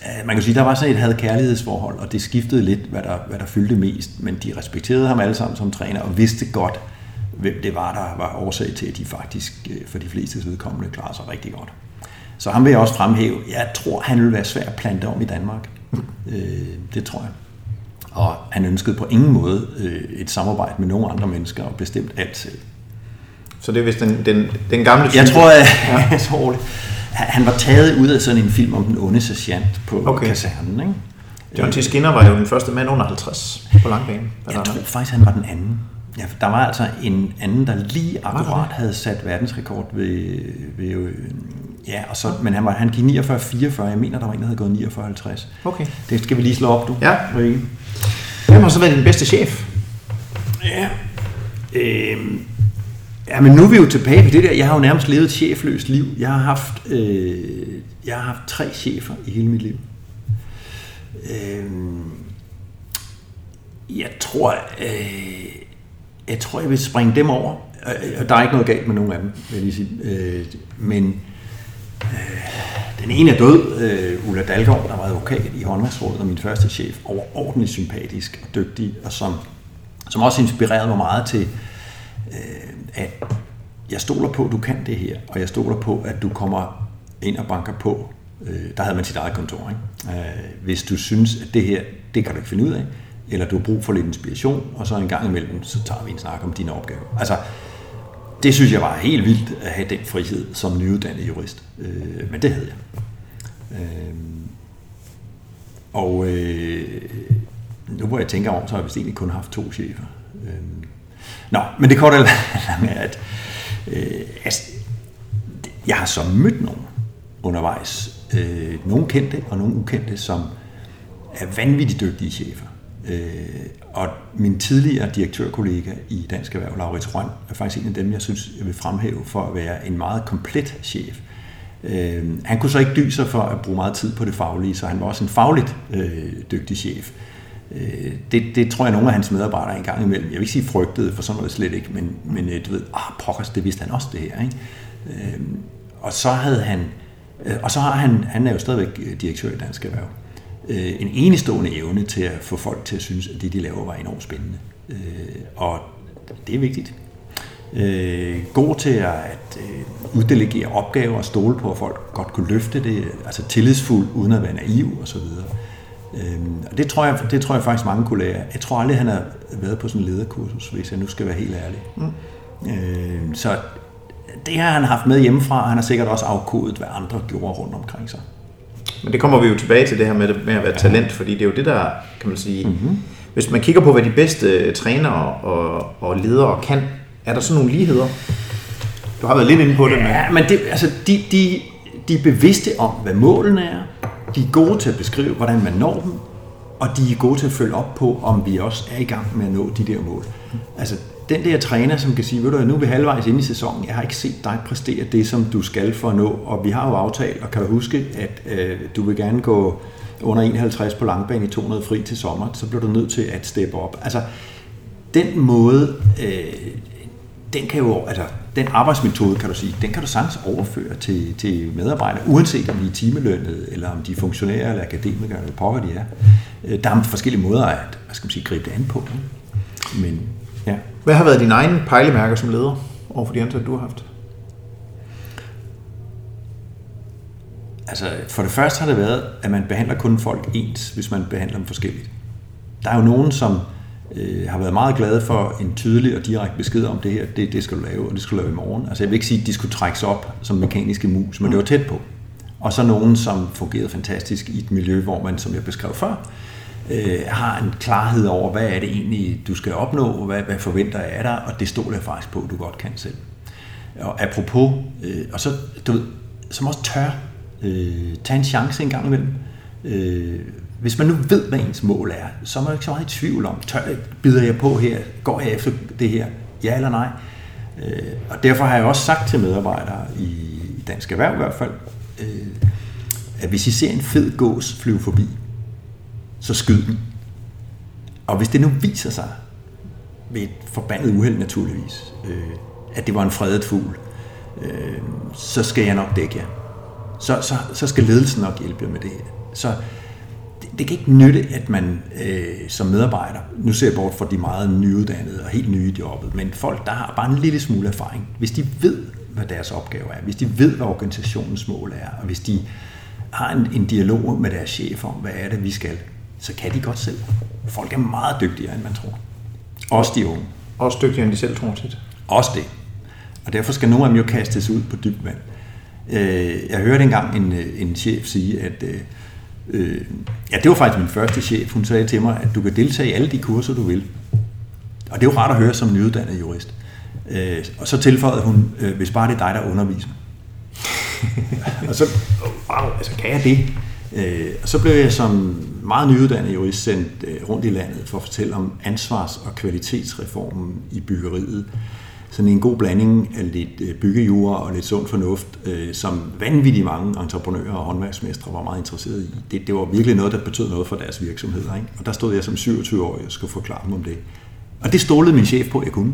øh, man kan sige, der var sådan et had-kærlighedsforhold, og det skiftede lidt, hvad der, hvad der fyldte mest, men de respekterede ham alle sammen som træner, og vidste godt, hvem det var, der var årsag til, at de faktisk øh, for de fleste vedkommende klarede sig rigtig godt. Så ham vil jeg også fremhæve. Jeg tror, han vil være svær at plante om i Danmark. Øh, det tror jeg. Og han ønskede på ingen måde øh, et samarbejde med nogen andre mennesker, og bestemt alt selv. Så det er vist den, den, den gamle Jeg tror, at, ja. jeg tror det. Han var taget ud af sådan en film om den onde sergeant på okay. kasernen. Ikke? John T. Skinner var jo den første mand under 50 på langbanen. Jeg tror faktisk, han var den anden. Ja, der var altså en anden, der lige akkurat havde sat verdensrekord ved, ved øh, ja, og så, men han, var, han gik 49-44, jeg mener, der var en, der havde gået 49-50. Okay. Det skal vi lige slå op, du. Ja. Rikke. Hvem har så været din bedste chef? Ja, øh, ja, men nu er vi jo tilbage på det der. Jeg har jo nærmest levet et chefløst liv. Jeg har haft, øh, jeg har haft tre chefer i hele mit liv. Øh, jeg tror, øh, jeg tror, jeg vil springe dem over. Øh, der er ikke noget galt med nogen af dem, vil jeg lige sige. Øh, men øh, den ene er død, øh, Ulla Dalgaard, der var advokat i håndværksrådet, og min første chef, overordentligt sympatisk og dygtig, og som, som også inspirerede mig meget til, øh, at jeg stoler på, at du kan det her, og jeg stoler på, at du kommer ind og banker på. Øh, der havde man sit eget kontor. Ikke? Hvis du synes, at det her, det kan du ikke finde ud af, eller du har brug for lidt inspiration, og så en gang imellem, så tager vi en snak om dine opgaver. Altså, det synes jeg var helt vildt at have den frihed som nyuddannet jurist. Øh, men det havde jeg. Øh, og øh, nu hvor jeg tænker om, så har jeg vist egentlig kun haft to chefer. Øh, nå, men det korte er at øh, altså, jeg har så mødt nogen undervejs. Øh, nogle kendte og nogle ukendte, som er vanvittigt dygtige chefer. Øh, og min tidligere direktørkollega i Dansk Erhverv, Laurits Røn, er faktisk en af dem, jeg synes, jeg vil fremhæve for at være en meget komplet chef. Øh, han kunne så ikke dyse sig for at bruge meget tid på det faglige, så han var også en fagligt øh, dygtig chef. Øh, det, det tror jeg, nogle af hans medarbejdere engang imellem, jeg vil ikke sige frygtede, for sådan noget slet ikke, men, men øh, du ved, ah, pokkers, det vidste han også det her. Ikke? Øh, og så havde han, øh, og så har han, han er jo stadigvæk øh, direktør i Dansk Erhverv, øh, en enestående evne til at få folk til at synes, at det, de laver, var enormt spændende. Øh, og det er vigtigt. Øh, god til at, øh, uddelegere opgaver og stole på, at folk godt kunne løfte det, altså tillidsfuld, uden at være naiv osv. Øhm, og det tror, jeg, det tror jeg faktisk mange kunne lære. Jeg tror aldrig, han har været på sådan en lederkursus, hvis jeg nu skal være helt ærlig. Mm. Øhm, så det har han haft med hjemmefra, og han har sikkert også afkodet, hvad andre gjorde rundt omkring sig. Men det kommer vi jo tilbage til det her med, med at være talent, fordi det er jo det, der, kan man sige, mm-hmm. hvis man kigger på, hvad de bedste trænere og, og ledere kan, er der sådan nogle ligheder? Du har været lidt inde på det. Ja, men det, altså, de, de, de er bevidste om, hvad målene er. De er gode til at beskrive, hvordan man når dem. Og de er gode til at følge op på, om vi også er i gang med at nå de der mål. Altså, den der træner, som kan sige, ved du, nu er vi halvvejs inde i sæsonen, jeg har ikke set dig præstere det, som du skal for at nå, og vi har jo aftalt, og kan du huske, at øh, du vil gerne gå under 51 på langbane i 200 fri til sommer, så bliver du nødt til at steppe op. Altså, den måde, øh, den kan jo, altså, den arbejdsmetode, kan du sige, den kan du sagtens overføre til, til medarbejdere, uanset om de er timelønnet, eller om de er funktionærer, eller akademikere, eller pokker de er. Øh, der er forskellige måder at hvad skal man sige, gribe det an på. Men, ja. Hvad har været dine egne pejlemærker som leder over for de ansatte, du har haft? Altså, for det første har det været, at man behandler kun folk ens, hvis man behandler dem forskelligt. Der er jo nogen, som øh, har været meget glade for en tydelig og direkte besked om det her, det, det skal du lave, og det skal du lave i morgen. Altså jeg vil ikke sige, at de skulle trækkes op som mekaniske mus, men det var tæt på. Og så nogen, som fungerede fantastisk i et miljø, hvor man, som jeg beskrev før, øh, har en klarhed over, hvad er det egentlig, du skal opnå, hvad, hvad forventer jeg af dig, og det stoler jeg faktisk på, at du godt kan selv. Og apropos, øh, og så, du ved, som også tør øh, tage en chance en gang imellem. Øh, hvis man nu ved, hvad ens mål er, så er man ikke så meget i tvivl om, tør, bider jeg på her, går jeg efter det her, ja eller nej. Øh, og derfor har jeg også sagt til medarbejdere i Dansk Erhverv i hvert fald, øh, at hvis I ser en fed gås flyve forbi, så skyd den. Og hvis det nu viser sig, ved et forbandet uheld naturligvis, øh, at det var en fredet fugl, øh, så skal jeg nok dække jer. Så, så, så skal ledelsen nok hjælpe jer med det her. Så det kan ikke nytte, at man øh, som medarbejder, nu ser jeg bort fra de meget nyuddannede og helt nye i jobbet, men folk, der har bare en lille smule erfaring, hvis de ved, hvad deres opgave er, hvis de ved, hvad organisationens mål er, og hvis de har en, en dialog med deres chef om, hvad er det, vi skal, så kan de godt selv. Folk er meget dygtigere, end man tror. Også de unge. Også dygtigere, end de selv tror tit. Også det. Og derfor skal nogle af dem jo kastes ud på dybt vand. Øh, jeg hørte engang en, øh, en chef sige, at øh, Øh, ja, det var faktisk min første chef. Hun sagde til mig, at du kan deltage i alle de kurser, du vil. Og det er jo rart at høre som nyuddannet jurist. Øh, og så tilføjede hun, øh, hvis bare det er dig, der underviser. og så, wow, altså kan jeg det? Øh, og så blev jeg som meget nyuddannet jurist sendt øh, rundt i landet for at fortælle om ansvars- og kvalitetsreformen i byggeriet sådan en god blanding af lidt øh, byggejura og lidt sund fornuft, øh, som vanvittigt mange entreprenører og håndværksmestre var meget interesserede i. Det, det var virkelig noget, der betød noget for deres virksomheder. Ikke? Og der stod jeg som 27-årig og skulle forklare dem om det. Og det stolede min chef på, at jeg kunne.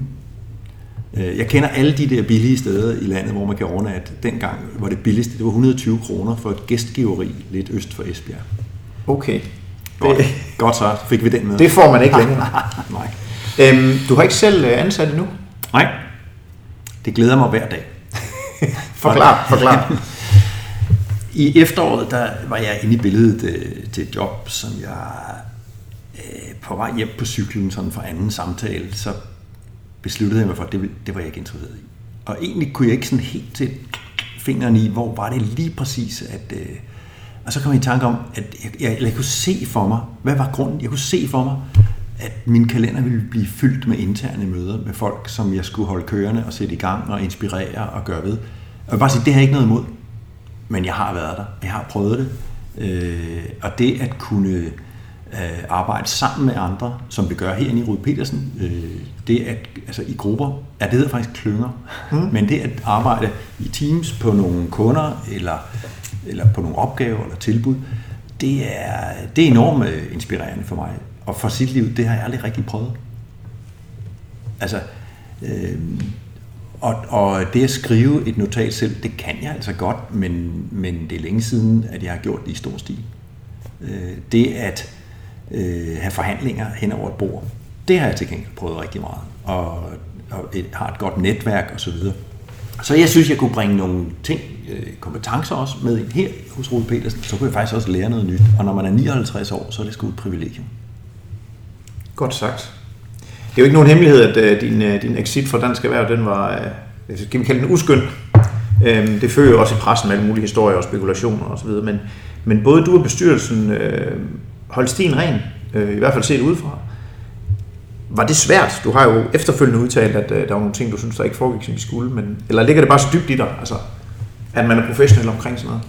Jeg kender alle de der billige steder i landet, hvor man kan overnatte. Dengang var det billigste, det var 120 kroner for et gæstgiveri lidt øst for Esbjerg. Okay. Godt, Godt så, fik vi den med. Det får man ikke længere. Nej. Øhm, du har ikke selv ansat endnu? Nej. Det glæder mig hver dag. forklar, forklar. I efteråret, der var jeg inde i billedet øh, til et job, som jeg øh, på vej hjem på cyklen sådan fra anden samtale, så besluttede jeg mig for, at det, det var jeg ikke interesseret i. Og egentlig kunne jeg ikke sådan helt til fingeren i, hvor var det lige præcis, at... Øh, og så kom jeg i tanke om, at jeg, jeg, jeg kunne se for mig, hvad var grunden? Jeg kunne se for mig, at min kalender ville blive fyldt med interne møder med folk, som jeg skulle holde kørende og sætte i gang og inspirere og gøre ved. Jeg vil bare sige, det har jeg ikke noget imod, men jeg har været der. Jeg har prøvet det. Øh, og det at kunne øh, arbejde sammen med andre, som vi gør herinde i Rud Petersen, øh, det at, altså i grupper, er det hedder faktisk klynger, mm. men det at arbejde i teams på nogle kunder, eller, eller på nogle opgaver eller tilbud, det er, det er enormt øh, inspirerende for mig. Og for sit liv, det har jeg aldrig rigtig prøvet. Altså, øh, og, og det at skrive et notat selv, det kan jeg altså godt, men, men det er længe siden, at jeg har gjort det i stor stil. Øh, det at øh, have forhandlinger hen over et bord, det har jeg til gengæld prøvet rigtig meget. Og, og et, har et godt netværk osv. Så, videre. så jeg synes, jeg kunne bringe nogle ting, øh, kompetencer også med ind her hos Rune Petersen, så kunne jeg faktisk også lære noget nyt. Og når man er 59 år, så er det sgu et privilegium. Godt sagt. Det er jo ikke nogen hemmelighed, at øh, din, øh, din exit fra Dansk Erhverv, den var, uh, skal vi kalde den uskøn. Øhm, det fører jo også i pressen med alle mulige historier og spekulationer osv., men, men både du og bestyrelsen uh, holdt stien ren, i hvert fald set udefra. Var det svært? Du har jo efterfølgende udtalt, at der var nogle ting, du synes, der ikke foregik, som de skulle, men, eller ligger det bare så dybt i dig, altså, at man er professionel omkring sådan noget?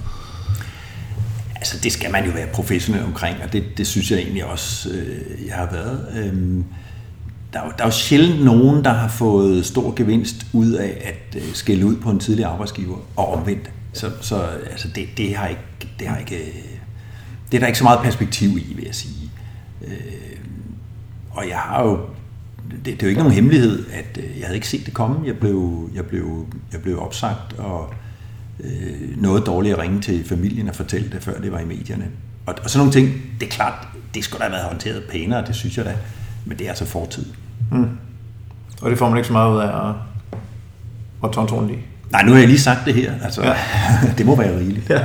Altså, det skal man jo være professionel omkring, og det, det synes jeg egentlig også, øh, jeg har været. Øhm, der, er jo, der er jo sjældent nogen, der har fået stor gevinst ud af at øh, skælde ud på en tidlig arbejdsgiver, og omvendt. Så, så altså, det, det, har ikke, det har ikke... Det er der ikke så meget perspektiv i, vil jeg sige. Øh, og jeg har jo det, det er jo ikke nogen hemmelighed, at øh, jeg havde ikke set det komme. Jeg blev, jeg blev, jeg blev opsagt, og øh, noget dårligt at ringe til familien og fortælle det, før det var i medierne. Og, og sådan nogle ting, det er klart, det skulle da have været håndteret pænere, det synes jeg da. Men det er altså fortid. Mm. Og det får man ikke så meget ud af at, at i? Nej, nu har jeg lige sagt det her. Altså, ja. det må være rigeligt. Ja.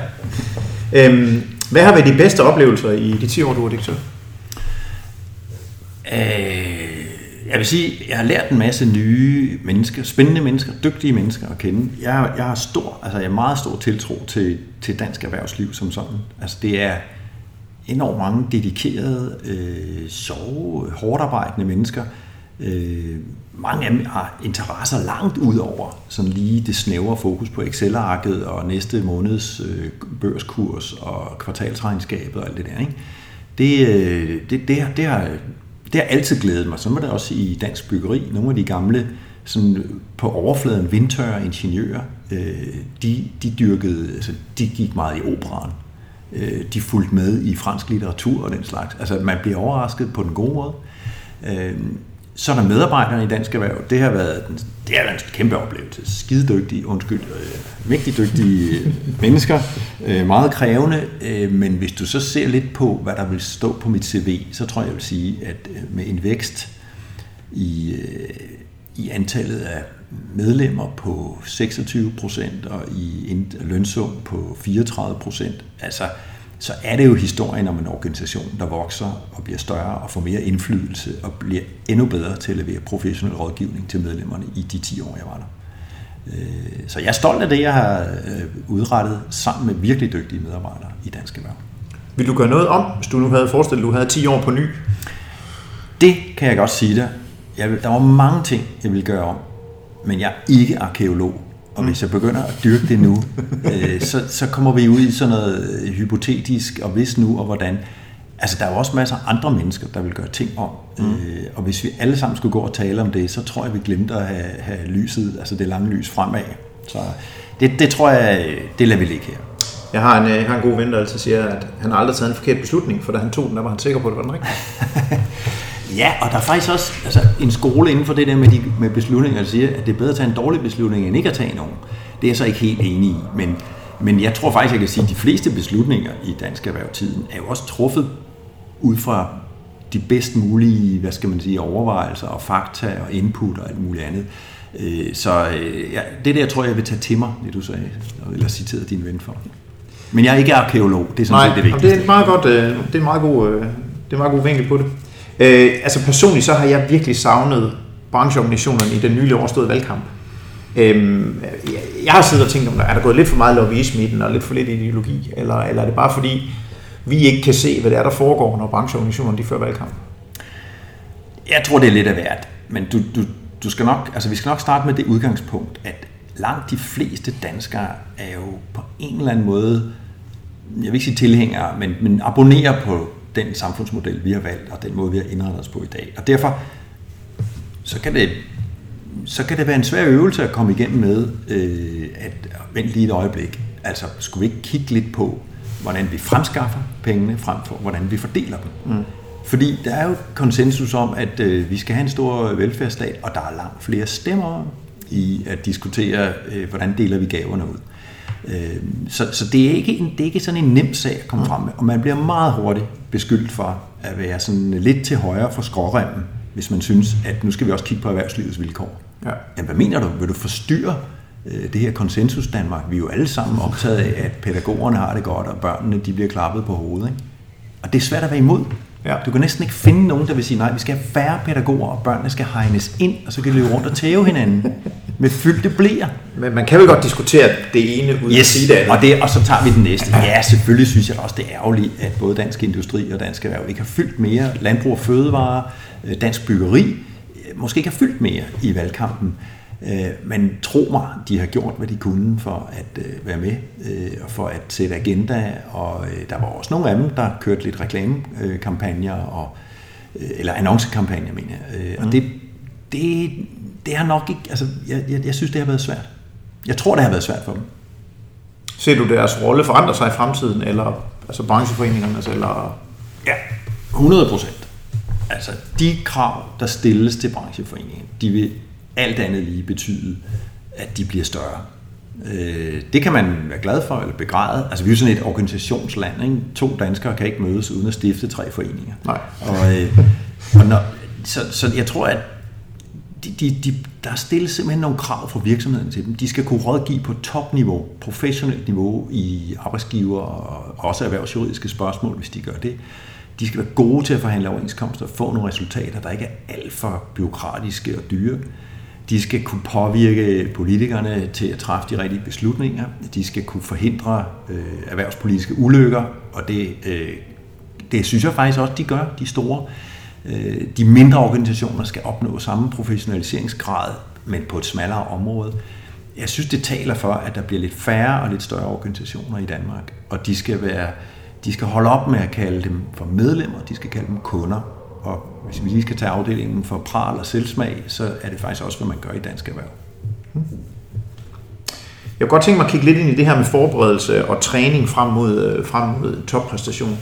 Øhm, hvad har været de bedste oplevelser i de 10 år, du var direktør? Øh, jeg vil sige, jeg har lært en masse nye mennesker, spændende mennesker, dygtige mennesker at kende. Jeg, jeg har stor, altså jeg har meget stor tiltro til, til dansk erhvervsliv som sådan. Altså det er enormt mange dedikerede, øh, sjove, hårdt arbejdende mennesker. Øh, mange af dem har interesser langt ud over sådan lige det snævre fokus på Excel-arket og næste måneds øh, børskurs og kvartalsregnskabet og alt det der. Ikke? Det, øh, det, det, det, har, det har altid glædet mig. Så var det også i dansk byggeri. Nogle af de gamle sådan på overfladen vindtørre ingeniører, øh, de, de dyrkede, altså de gik meget i operan. Øh, de fulgte med i fransk litteratur og den slags. Altså man bliver overrasket på den gode måde. Øh, så er der medarbejderne i Dansk Erhverv. Det har været, den det er da en kæmpe oplevelse. Skidedygtige, undskyld, øh, mægtig dygtige øh, mennesker. Øh, meget krævende. Øh, men hvis du så ser lidt på, hvad der vil stå på mit CV, så tror jeg, jeg vil sige, at øh, med en vækst i, øh, i antallet af medlemmer på 26 procent og i lønsum på 34 procent, altså så er det jo historien om en organisation, der vokser og bliver større og får mere indflydelse og bliver endnu bedre til at levere professionel rådgivning til medlemmerne i de 10 år, jeg var der. Øh, så jeg er stolt af det, jeg har øh, udrettet sammen med virkelig dygtige medarbejdere i Dansk Erhverv. Vil du gøre noget om, hvis du nu havde forestillet, at du havde 10 år på ny? Det kan jeg godt sige dig. Jeg der var mange ting, jeg ville gøre om, men jeg er ikke arkeolog. Og hvis jeg begynder at dyrke det nu, øh, så, så kommer vi ud i sådan noget hypotetisk, og hvis nu, og hvordan. Altså, der er jo også masser af andre mennesker, der vil gøre ting om. Mm. Øh, og hvis vi alle sammen skulle gå og tale om det, så tror jeg, vi glemte at have, have lyset, altså det lange lys fremad. Så det, det tror jeg, det lader vi ligge her. Jeg har en, jeg har en god ven, der altid siger, at han har aldrig taget en forkert beslutning, for da han tog den, der var han sikker på, at det var den rigtige. Ja, og der er faktisk også altså, en skole inden for det der med, de, med beslutninger, der siger, at det er bedre at tage en dårlig beslutning, end ikke at tage nogen. Det er jeg så ikke helt enig i, men, men jeg tror faktisk, jeg kan sige, at de fleste beslutninger i dansk erhvervstiden er jo også truffet ud fra de bedst mulige, hvad skal man sige, overvejelser og fakta og input og alt muligt andet. Øh, så øh, ja, det der tror jeg, jeg vil tage til mig, det du sagde, eller citerede din ven for. Men jeg er ikke arkeolog, det er sådan Nej, set det vigtigste. det er, et meget godt, det er en meget god, det er en meget god vinkel på det. Øh, altså personligt så har jeg virkelig savnet brancheorganisationerne i den nylig overståede valgkamp. Øh, jeg har siddet og tænkt, om der er der gået lidt for meget lobbyisme i den, og lidt for lidt ideologi, eller, eller er det bare fordi, vi ikke kan se, hvad det er, der foregår, når brancheorganisationerne de fører valgkamp? Jeg tror, det er lidt af hvert. Men du, du, du skal nok, altså vi skal nok starte med det udgangspunkt, at langt de fleste danskere er jo på en eller anden måde, jeg vil ikke sige tilhængere, men, men abonnerer på den samfundsmodel, vi har valgt, og den måde, vi har indrettet os på i dag. Og derfor så kan det, så kan det være en svær øvelse at komme igennem med, øh, at vent lige et øjeblik. Altså, skulle vi ikke kigge lidt på, hvordan vi fremskaffer pengene, frem for hvordan vi fordeler dem? Mm. Fordi der er jo konsensus om, at øh, vi skal have en stor velfærdsstat, og der er langt flere stemmer i at diskutere, øh, hvordan deler vi gaverne ud. Øh, så, så det, er ikke en, det er ikke sådan en nem sag at komme frem med, og man bliver meget hurtigt beskyldt for at være sådan lidt til højre for skråremmen, hvis man synes, at nu skal vi også kigge på erhvervslivets vilkår. Ja. Jamen, hvad mener du? Vil du forstyrre øh, det her konsensus Danmark? Vi er jo alle sammen optaget af, at pædagogerne har det godt, og børnene de bliver klappet på hovedet. Ikke? Og det er svært at være imod. Ja. Du kan næsten ikke finde nogen, der vil sige, nej, vi skal have færre pædagoger, og børnene skal hegnes ind, og så kan de løbe rundt og tæve hinanden med fyldte blæer. Men man kan vel godt diskutere det ene uden yes. at sige det andet. Og, det, og så tager vi den næste. Ja, selvfølgelig synes jeg også, det er ærgerligt, at både dansk industri og dansk erhverv ikke har fyldt mere. Landbrug og fødevarer, øh, dansk byggeri, øh, måske ikke har fyldt mere i valgkampen. Øh, men tro mig, de har gjort, hvad de kunne for at være med og for at sætte agenda. Og der var også nogle af dem, der kørte lidt reklamekampagner og eller annoncekampagner, mener jeg. Og mm. det, det, det har nok ikke, altså jeg, jeg, jeg synes, det har været svært. Jeg tror, det har været svært for dem. Ser du deres rolle forandre sig i fremtiden, eller altså brancheforeningernes, eller... Ja, 100 procent. Altså, de krav, der stilles til brancheforeningen, de vil alt andet lige betyde, at de bliver større. Øh, det kan man være glad for eller begræde. Altså, vi er jo sådan et organisationsland. Ikke? To danskere kan ikke mødes uden at stifte tre foreninger. Nej. Og, øh, og når, så, så jeg tror, at de, de, de, der stilles simpelthen nogle krav fra virksomheden til dem. De skal kunne rådgive på topniveau, professionelt niveau i arbejdsgiver og også erhvervsjuridiske spørgsmål, hvis de gør det. De skal være gode til at forhandle overenskomster og få nogle resultater, der ikke er alt for byråkratiske og dyre. De skal kunne påvirke politikerne til at træffe de rigtige beslutninger. De skal kunne forhindre øh, erhvervspolitiske ulykker, og det, øh, det synes jeg faktisk også, de gør, de store. Øh, de mindre organisationer skal opnå samme professionaliseringsgrad, men på et smallere område. Jeg synes, det taler for, at der bliver lidt færre og lidt større organisationer i Danmark, og de skal, være, de skal holde op med at kalde dem for medlemmer, de skal kalde dem kunder. Og hvis vi lige skal tage afdelingen for pral og selvsmag, så er det faktisk også, hvad man gør i dansk erhverv. Jeg kunne godt tænke mig at kigge lidt ind i det her med forberedelse og træning frem mod, øh, frem mod toppræstation.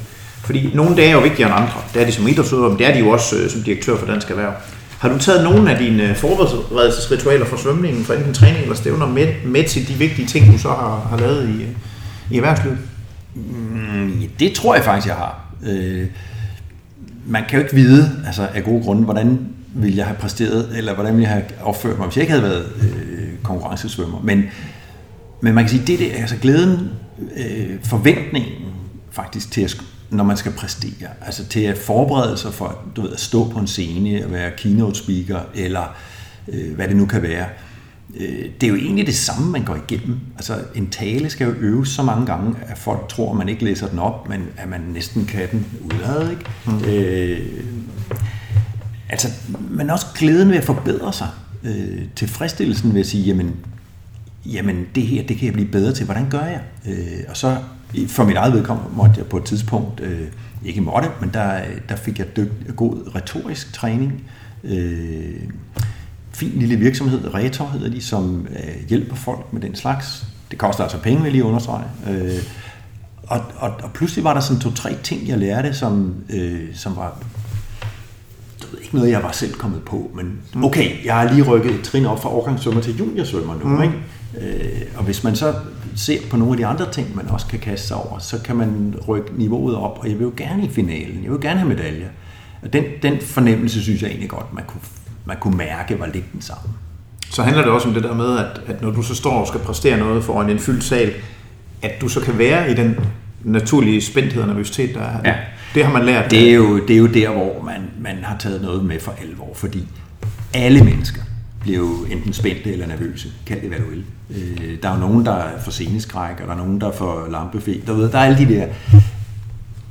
Fordi nogle dage er jo vigtigere end andre. Det er de som idrætsudøver, men det er de jo også øh, som direktør for Dansk Erhverv. Har du taget nogle af dine øh, forberedelsesritualer for svømningen, for enten træning eller stævner, med, med til de vigtige ting, du så har, har lavet i, øh, i erhvervslivet? Mm, det tror jeg faktisk, jeg har. Øh, man kan jo ikke vide, altså af gode grunde, hvordan ville jeg have præsteret, eller hvordan ville jeg have opført mig, hvis jeg ikke havde været øh, konkurrencesvømmer. Men, men man kan sige, det er altså glæden, øh, forventningen faktisk til at når man skal præstere. Altså til at forberede sig for du ved, at stå på en scene og være keynote speaker, eller øh, hvad det nu kan være. Øh, det er jo egentlig det samme, man går igennem. Altså en tale skal jo øves så mange gange, at folk tror, at man ikke læser den op, men at man næsten kan den udad. Ikke? Mm. Øh, altså, men også glæden ved at forbedre sig. Øh, tilfredsstillelsen ved at sige, jamen, jamen det her, det kan jeg blive bedre til. Hvordan gør jeg? Øh, og så for mit eget vedkommende måtte jeg på et tidspunkt, øh, ikke måtte, men der, der fik jeg dygt, god retorisk træning. Øh, fin lille virksomhed, Retor hedder de, som øh, hjælper folk med den slags. Det koster altså penge, vil jeg lige understrege. Øh, og, og, og pludselig var der sådan to-tre ting, jeg lærte, som, øh, som var ved, ikke noget, jeg var selv kommet på, men okay, jeg har lige rykket et trin op fra overgangssvømmer til juniorsvømmer nu, mm. ikke? Øh, og hvis man så ser på nogle af de andre ting, man også kan kaste sig over, så kan man rykke niveauet op, og jeg vil jo gerne i finalen, jeg vil gerne have medaljer. Og den, den fornemmelse synes jeg egentlig godt, man kunne, man kunne mærke var lidt den samme. Så handler det også om det der med, at, at når du så står og skal præstere noget foran en fyldt sal, at du så kan være i den naturlige spændthed og nervøsitet, der er. Ja. Det har man lært. Det er jo, det er jo der, hvor man, man har taget noget med for alvor, fordi alle mennesker bliver jo enten spændte eller nervøse. Kald det, hvad du vil. Øh, der er jo nogen, der får seneskræk, og der er nogen, der får lampefæ. Der, der er alle de der.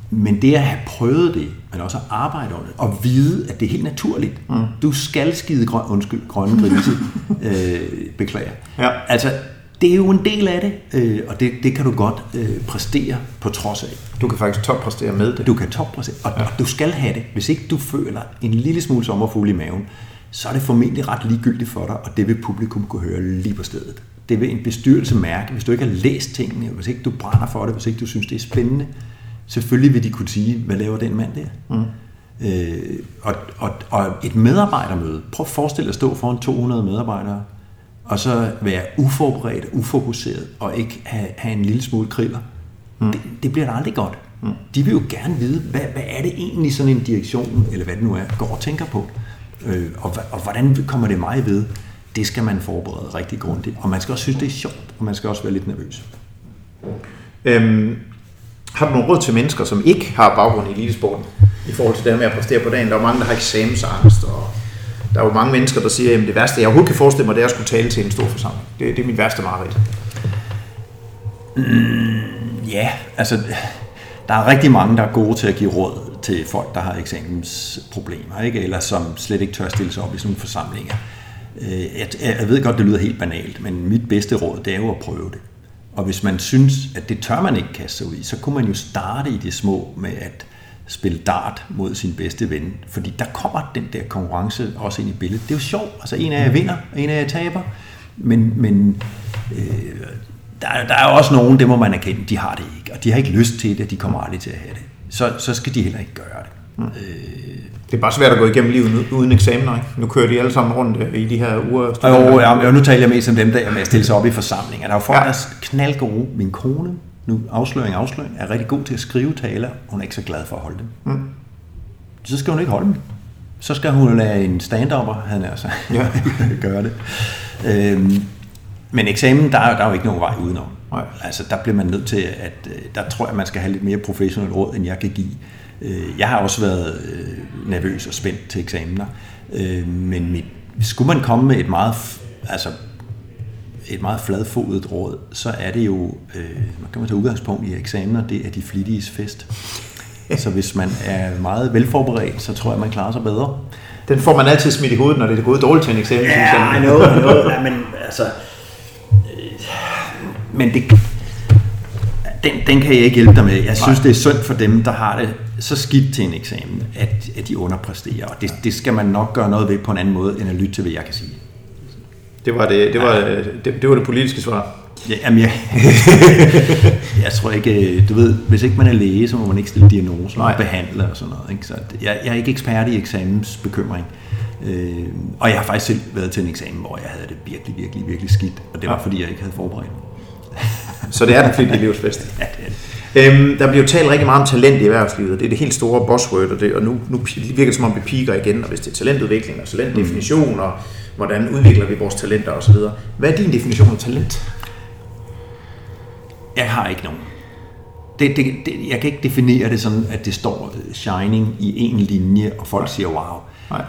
Men det at have prøvet det, men også at arbejde under det, og vide, at det er helt naturligt. Mm. Du skal skide grøn, undskyld, grønne grise. øh, beklager. Ja. Altså, det er jo en del af det, øh, og det, det kan du godt øh, præstere på trods af. Du kan faktisk toppræstere med det. Du kan toppræstere, og, ja. og du skal have det. Hvis ikke du føler en lille smule sommerfugl i maven, så er det formentlig ret ligegyldigt for dig, og det vil publikum kunne høre lige på stedet. Det vil en bestyrelse mærke, hvis du ikke har læst tingene, hvis ikke du brænder for det, hvis ikke du synes, det er spændende. Selvfølgelig vil de kunne sige, hvad laver den mand der? Mm. Øh, og, og, og et medarbejdermøde. Prøv at forestille dig at stå foran 200 medarbejdere, og så være uforberedt, ufokuseret, og ikke have, have en lille smule kriller. Mm. Det, det bliver da aldrig godt. Mm. De vil jo gerne vide, hvad, hvad er det egentlig sådan en direktion, eller hvad det nu er, går og tænker på. Øh, og, og hvordan kommer det mig ved? Det skal man forberede rigtig grundigt. Og man skal også synes, det er sjovt, og man skal også være lidt nervøs. Øhm, har du nogle råd til mennesker, som ikke har baggrund i elitesporten, i forhold til det med at præstere på dagen? Der er mange, der har eksamensangst, og der er jo mange mennesker, der siger, at det værste, jeg overhovedet kan forestille mig, det er at skulle tale til en stor forsamling. Det, det er mit værste mareridt. Mm, ja, altså, der er rigtig mange, der er gode til at give råd til folk, der har eksamensproblemer, ikke? eller som slet ikke tør stille sig op i sådan nogle forsamlinger. Øh, jeg, jeg ved godt, det lyder helt banalt, men mit bedste råd, det er jo at prøve det. Og hvis man synes, at det tør man ikke kaste sig ud i, så kunne man jo starte i det små med at spille dart mod sin bedste ven. Fordi der kommer den der konkurrence også ind i billedet. Det er jo sjovt. Altså en af jer vinder, og en af jer taber. Men, men øh, der, der er også nogen, det må man erkende, de har det ikke. Og de har ikke lyst til det, de kommer aldrig til at have det. Så, så skal de heller ikke gøre det. Mm. Øh, det er bare svært at gå igennem livet uden eksamener, ikke? Nu kører de alle sammen rundt øh, i de her uger. Jo, ja, og nu taler jeg mest om dem, der er med at stille sig op i forsamlinger. Der er jo folk, ja. der er knaldgode. Min kone, nu afsløring, afsløring, er rigtig god til at skrive taler. Hun er ikke så glad for at holde dem. Mm. Så skal hun ikke holde dem. Så skal hun lade en stand-upper, han er så, ja. gøre det. Øhm, men eksamen, der er, der er jo ikke nogen vej udenom. Nej. Altså, der bliver man nødt til, at øh, der tror jeg, man skal have lidt mere professionelt råd, end jeg kan give. Øh, jeg har også været øh, nervøs og spændt til eksamener, men mit, skulle man komme med et meget, altså et meget fladfodet råd, så er det jo, man kan man tage udgangspunkt i eksamener, det er de flittiges fest. Så hvis man er meget velforberedt, så tror jeg, man klarer sig bedre. Den får man altid smidt i hovedet, når det er gået dårligt til en eksamen. Ja, I know, I know. Ja, men altså, men det, den, den kan jeg ikke hjælpe dig med. Jeg synes, Nej. det er synd for dem, der har det så skidt til en eksamen, at, at de underpræsterer. Og det, det skal man nok gøre noget ved på en anden måde, end at lytte til, hvad jeg kan sige. Det var det, det, var, ja. det, det, var det politiske svar. Ja, jamen, jeg, jeg tror ikke, du ved, hvis ikke man er læge, så må man ikke stille diagnoser og behandle og sådan noget. Ikke? Så jeg, jeg er ikke ekspert i eksamensbekymring. Øh, og jeg har faktisk selv været til en eksamen, hvor jeg havde det virkelig, virkelig, virkelig skidt, og det var, ja. fordi jeg ikke havde forberedt mig. Så det er den flittige livsfest. ja, det er det. Øhm, der bliver jo talt rigtig meget om talent i erhvervslivet, og det er det helt store buzzword, og, det, og nu, nu virker det som om, vi piker igen, og hvis det er talentudvikling og talentdefinition, mm. og hvordan udvikler vi vores talenter osv. Hvad er din definition af talent? Jeg har ikke nogen. Det, det, det, jeg kan ikke definere det sådan, at det står shining i en linje, og folk siger wow. Nej.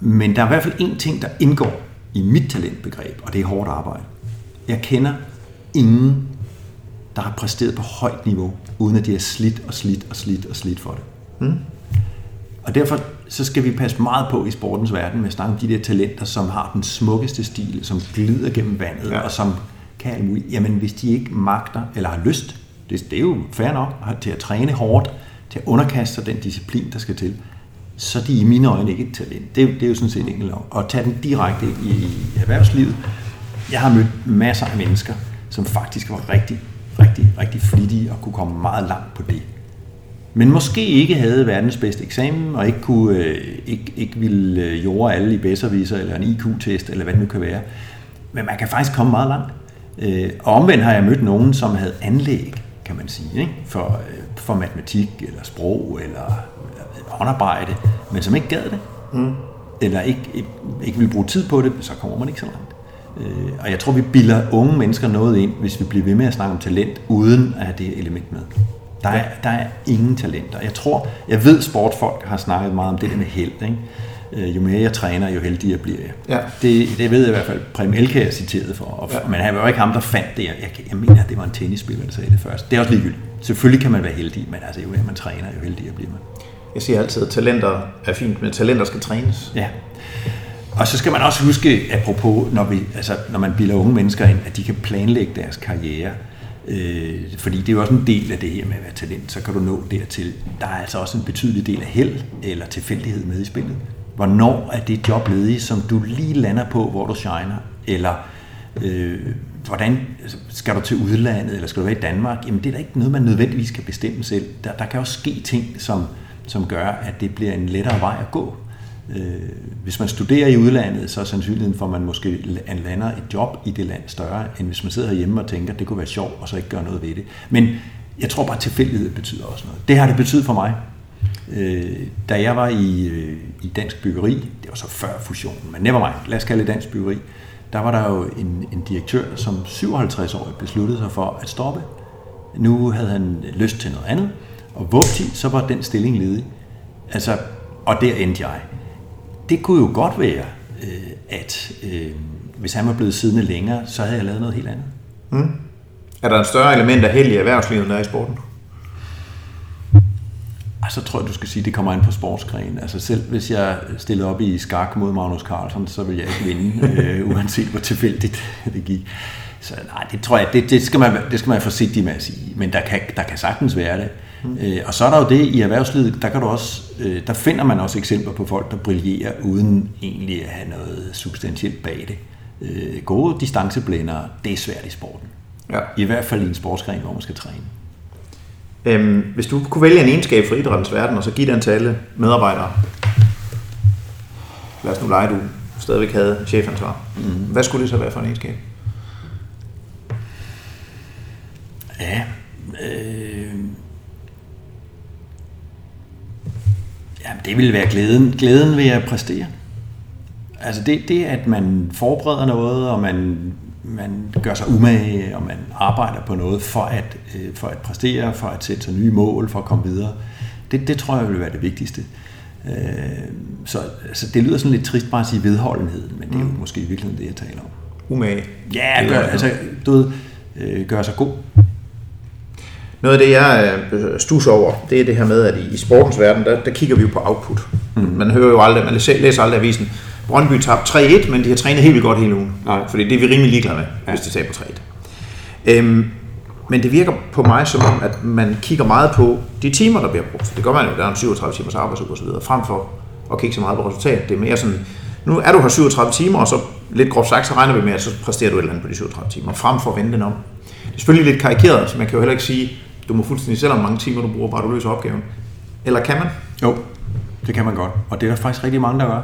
Men der er i hvert fald en ting, der indgår i mit talentbegreb, og det er hårdt arbejde. Jeg kender ingen, der har præsteret på højt niveau, uden at de har slidt og slidt og slidt og slidt for det. Mm. Og derfor så skal vi passe meget på i sportens verden med at snakke om de der talenter, som har den smukkeste stil, som glider gennem vandet, ja. og som kan alt muligt. Jamen, hvis de ikke magter eller har lyst, det, det er jo fair nok til at træne hårdt, til at underkaste sig den disciplin, der skal til, så er de i mine øjne ikke et talent. Det, det er jo sådan set enkelt lov. Og tage den direkte i, i erhvervslivet. Jeg har mødt masser af mennesker, som faktisk var rigtig, rigtig, rigtig flittige og kunne komme meget langt på det. Men måske ikke havde verdens bedste eksamen, og ikke, kunne, øh, ikke, ikke ville øh, jorde alle i bedserviser, eller en IQ-test, eller hvad det nu kan være. Men man kan faktisk komme meget langt. Øh, og omvendt har jeg mødt nogen, som havde anlæg, kan man sige, ikke? For, for matematik, eller sprog, eller håndarbejde, men som ikke gad det. Mm. Eller ikke, ikke, ikke vil bruge tid på det, så kommer man ikke så langt. Øh, og jeg tror, vi bilder unge mennesker noget ind, hvis vi bliver ved med at snakke om talent, uden at have det element med. Der er, der er ingen talenter. Jeg tror, jeg ved, sportfolk har snakket meget om det der med held. Ikke? Øh, jo mere jeg træner, jo heldigere bliver jeg. Ja. Det, det ved jeg i hvert fald, Prem Elke er citeret for. Og, ja. Men han var jo ikke ham, der fandt det. Jeg, jeg mener, det var en tennisspiller, der sagde det først. Det er også ligegyldigt. Selvfølgelig kan man være heldig, men altså, jo mere man træner, jo heldigere bliver man. Jeg siger altid, at talenter er fint, men talenter skal trænes. Ja. Og så skal man også huske, apropos, når, vi, altså, når man bilder unge mennesker ind, at de kan planlægge deres karriere. Øh, fordi det er jo også en del af det her med at være talent, så kan du nå dertil. Der er altså også en betydelig del af held eller tilfældighed med i spillet. Hvornår er det job ledig, som du lige lander på, hvor du shiner? Eller øh, hvordan altså, skal du til udlandet, eller skal du være i Danmark? Jamen det er da ikke noget, man nødvendigvis kan bestemme selv. Der, der kan også ske ting, som som gør, at det bliver en lettere vej at gå. Øh, hvis man studerer i udlandet, så er sandsynligheden for, at man måske lander et job i det land større, end hvis man sidder herhjemme og tænker, at det kunne være sjovt, og så ikke gøre noget ved det. Men jeg tror bare, at tilfældighed betyder også noget. Det har det betydet for mig. Øh, da jeg var i, øh, i dansk byggeri, det var så før fusionen, men never mind, lad os kalde det dansk byggeri, der var der jo en, en direktør, som 57 år besluttede sig for at stoppe. Nu havde han lyst til noget andet, og vupti, så var den stilling ledig. Altså, og der endte jeg. Det kunne jo godt være, øh, at øh, hvis han var blevet siddende længere, så havde jeg lavet noget helt andet. Mm. Er der en større element af held i erhvervslivet, end er i sporten? så tror jeg, du skal sige, at det kommer ind på sportsgren. Altså selv hvis jeg stillede op i skak mod Magnus Carlsen, så vil jeg ikke vinde, øh, uanset hvor tilfældigt det gik. Så nej, det tror jeg, det, det, skal man, det skal man være forsigtig med at sige. Men der kan, der kan sagtens være det. Mm. Øh, og så er der jo det i erhvervslivet, der, kan du også, øh, der finder man også eksempler på folk, der brillerer uden egentlig at have noget substantielt bag det. Øh, gode distanceblændere, det er svært i sporten. Ja. I hvert fald i en sportsgren, hvor man skal træne. Øhm, hvis du kunne vælge en egenskab for idrættens verden, og så give den til alle medarbejdere. Lad os nu lege, du stadigvæk havde chefansvar. Mm. Hvad skulle det så være for en egenskab? Ja, øh, det ville være glæden, glæden ved at præstere. Altså det, det, at man forbereder noget, og man man gør sig umage, og man arbejder på noget for at, øh, for at præstere, for at sætte sig nye mål, for at komme videre. Det, det tror jeg vil være det vigtigste. Øh, så altså, det lyder sådan lidt trist bare at sige vedholdenhed, men det er jo mm. måske i virkeligheden det, jeg taler om. Umage. Ja, gør, altså, du ved, øh, gør sig god. Noget af det, jeg øh, over, det er det her med, at i sportens verden, der, der kigger vi jo på output. Mm. Man hører jo aldrig, man læser aldrig avisen, Brøndby tabte 3-1, men de har trænet helt vildt godt hele ugen. Nej. Fordi det er vi rimelig ligeglade med, ja. hvis de taber 3-1. Øhm, men det virker på mig som om, at man kigger meget på de timer, der bliver brugt. Det gør man jo, der er en 37 timers arbejdsuge osv., frem for at kigge så meget på resultat. Det er mere sådan, nu er du her 37 timer, og så lidt groft sagt, så regner vi med, at så præsterer du et eller andet på de 37 timer, frem for at vende den om. Det er selvfølgelig lidt karikeret, så man kan jo heller ikke sige, du må fuldstændig selv om mange timer, du bruger, bare du løser opgaven. Eller kan man? Jo, det kan man godt. Og det er der faktisk rigtig mange, der gør.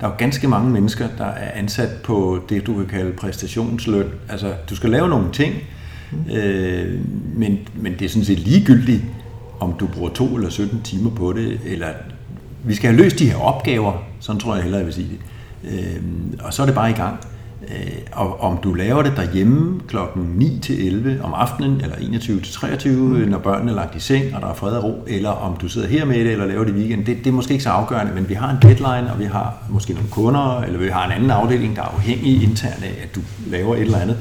Der er jo ganske mange mennesker, der er ansat på det, du kan kalde præstationsløn. Altså, du skal lave nogle ting, mm. øh, men, men det er sådan set ligegyldigt, om du bruger to eller 17 timer på det, eller vi skal have løst de her opgaver, sådan tror jeg hellere, jeg vil sige det. Øh, og så er det bare i gang. Øh, og om du laver det derhjemme klokken 9 til 11 om aftenen, eller 21 til 23, mm. når børnene er lagt i seng, og der er fred og ro, eller om du sidder her med det, eller laver det i weekend, det, det er måske ikke så afgørende, men vi har en deadline, og vi har måske nogle kunder, eller vi har en anden afdeling, der er afhængig internt af, at du laver et eller andet.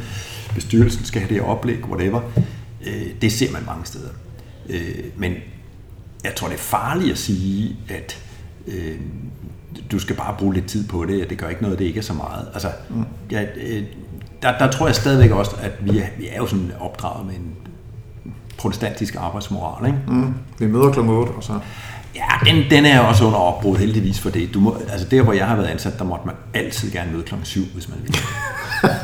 Bestyrelsen skal have det oplæg, whatever. Øh, det ser man mange steder. Øh, men jeg tror, det er farligt at sige, at du skal bare bruge lidt tid på det, og det gør ikke noget, det ikke er så meget. Altså, mm. ja, øh, der, der tror jeg stadigvæk også, at vi er, vi er jo sådan opdraget med en protestantisk arbejdsmoral. Ikke? Mm. Vi møder kl. 8, og så... Ja, den, den er også under opbrud, heldigvis for det. Du må, altså der, hvor jeg har været ansat, der måtte man altid gerne møde kl. 7, hvis man ville.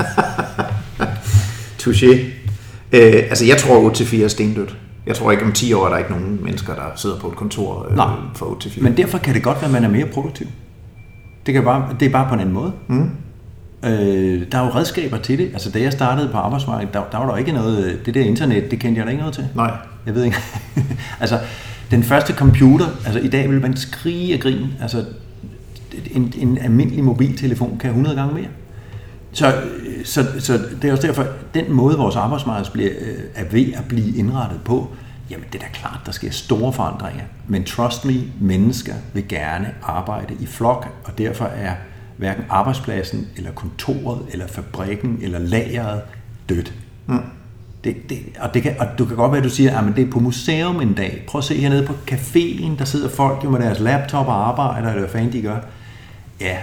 Touché. Øh, altså, jeg tror 8 til 4 er stendødt. Jeg tror ikke, om 10 år er der ikke nogen mennesker, der sidder på et kontor øh, Nej, for 8 til 4. Men derfor kan det godt være, at man er mere produktiv. Det, kan bare, det er bare på en anden måde. Mm. Øh, der er jo redskaber til det. Altså, da jeg startede på arbejdsmarkedet, der, der var der ikke noget... Det der internet, det kendte jeg da ikke noget til. Nej. Jeg ved ikke. altså, den første computer, altså i dag vil man skrige og grine. Altså, en, en almindelig mobiltelefon kan 100 gange mere. Så, så, så det er også derfor, den måde, vores arbejdsmarked bliver, øh, er ved at blive indrettet på, Jamen, det er da klart, der sker store forandringer. Men trust me, mennesker vil gerne arbejde i flok, og derfor er hverken arbejdspladsen, eller kontoret, eller fabrikken, eller lageret dødt. Mm. Det, det, og, det kan, og du kan godt være, at du siger, at det er på museum en dag. Prøv at se hernede på caféen, der sidder folk jo med deres laptop og arbejder, eller hvad fanden de gør. Ja,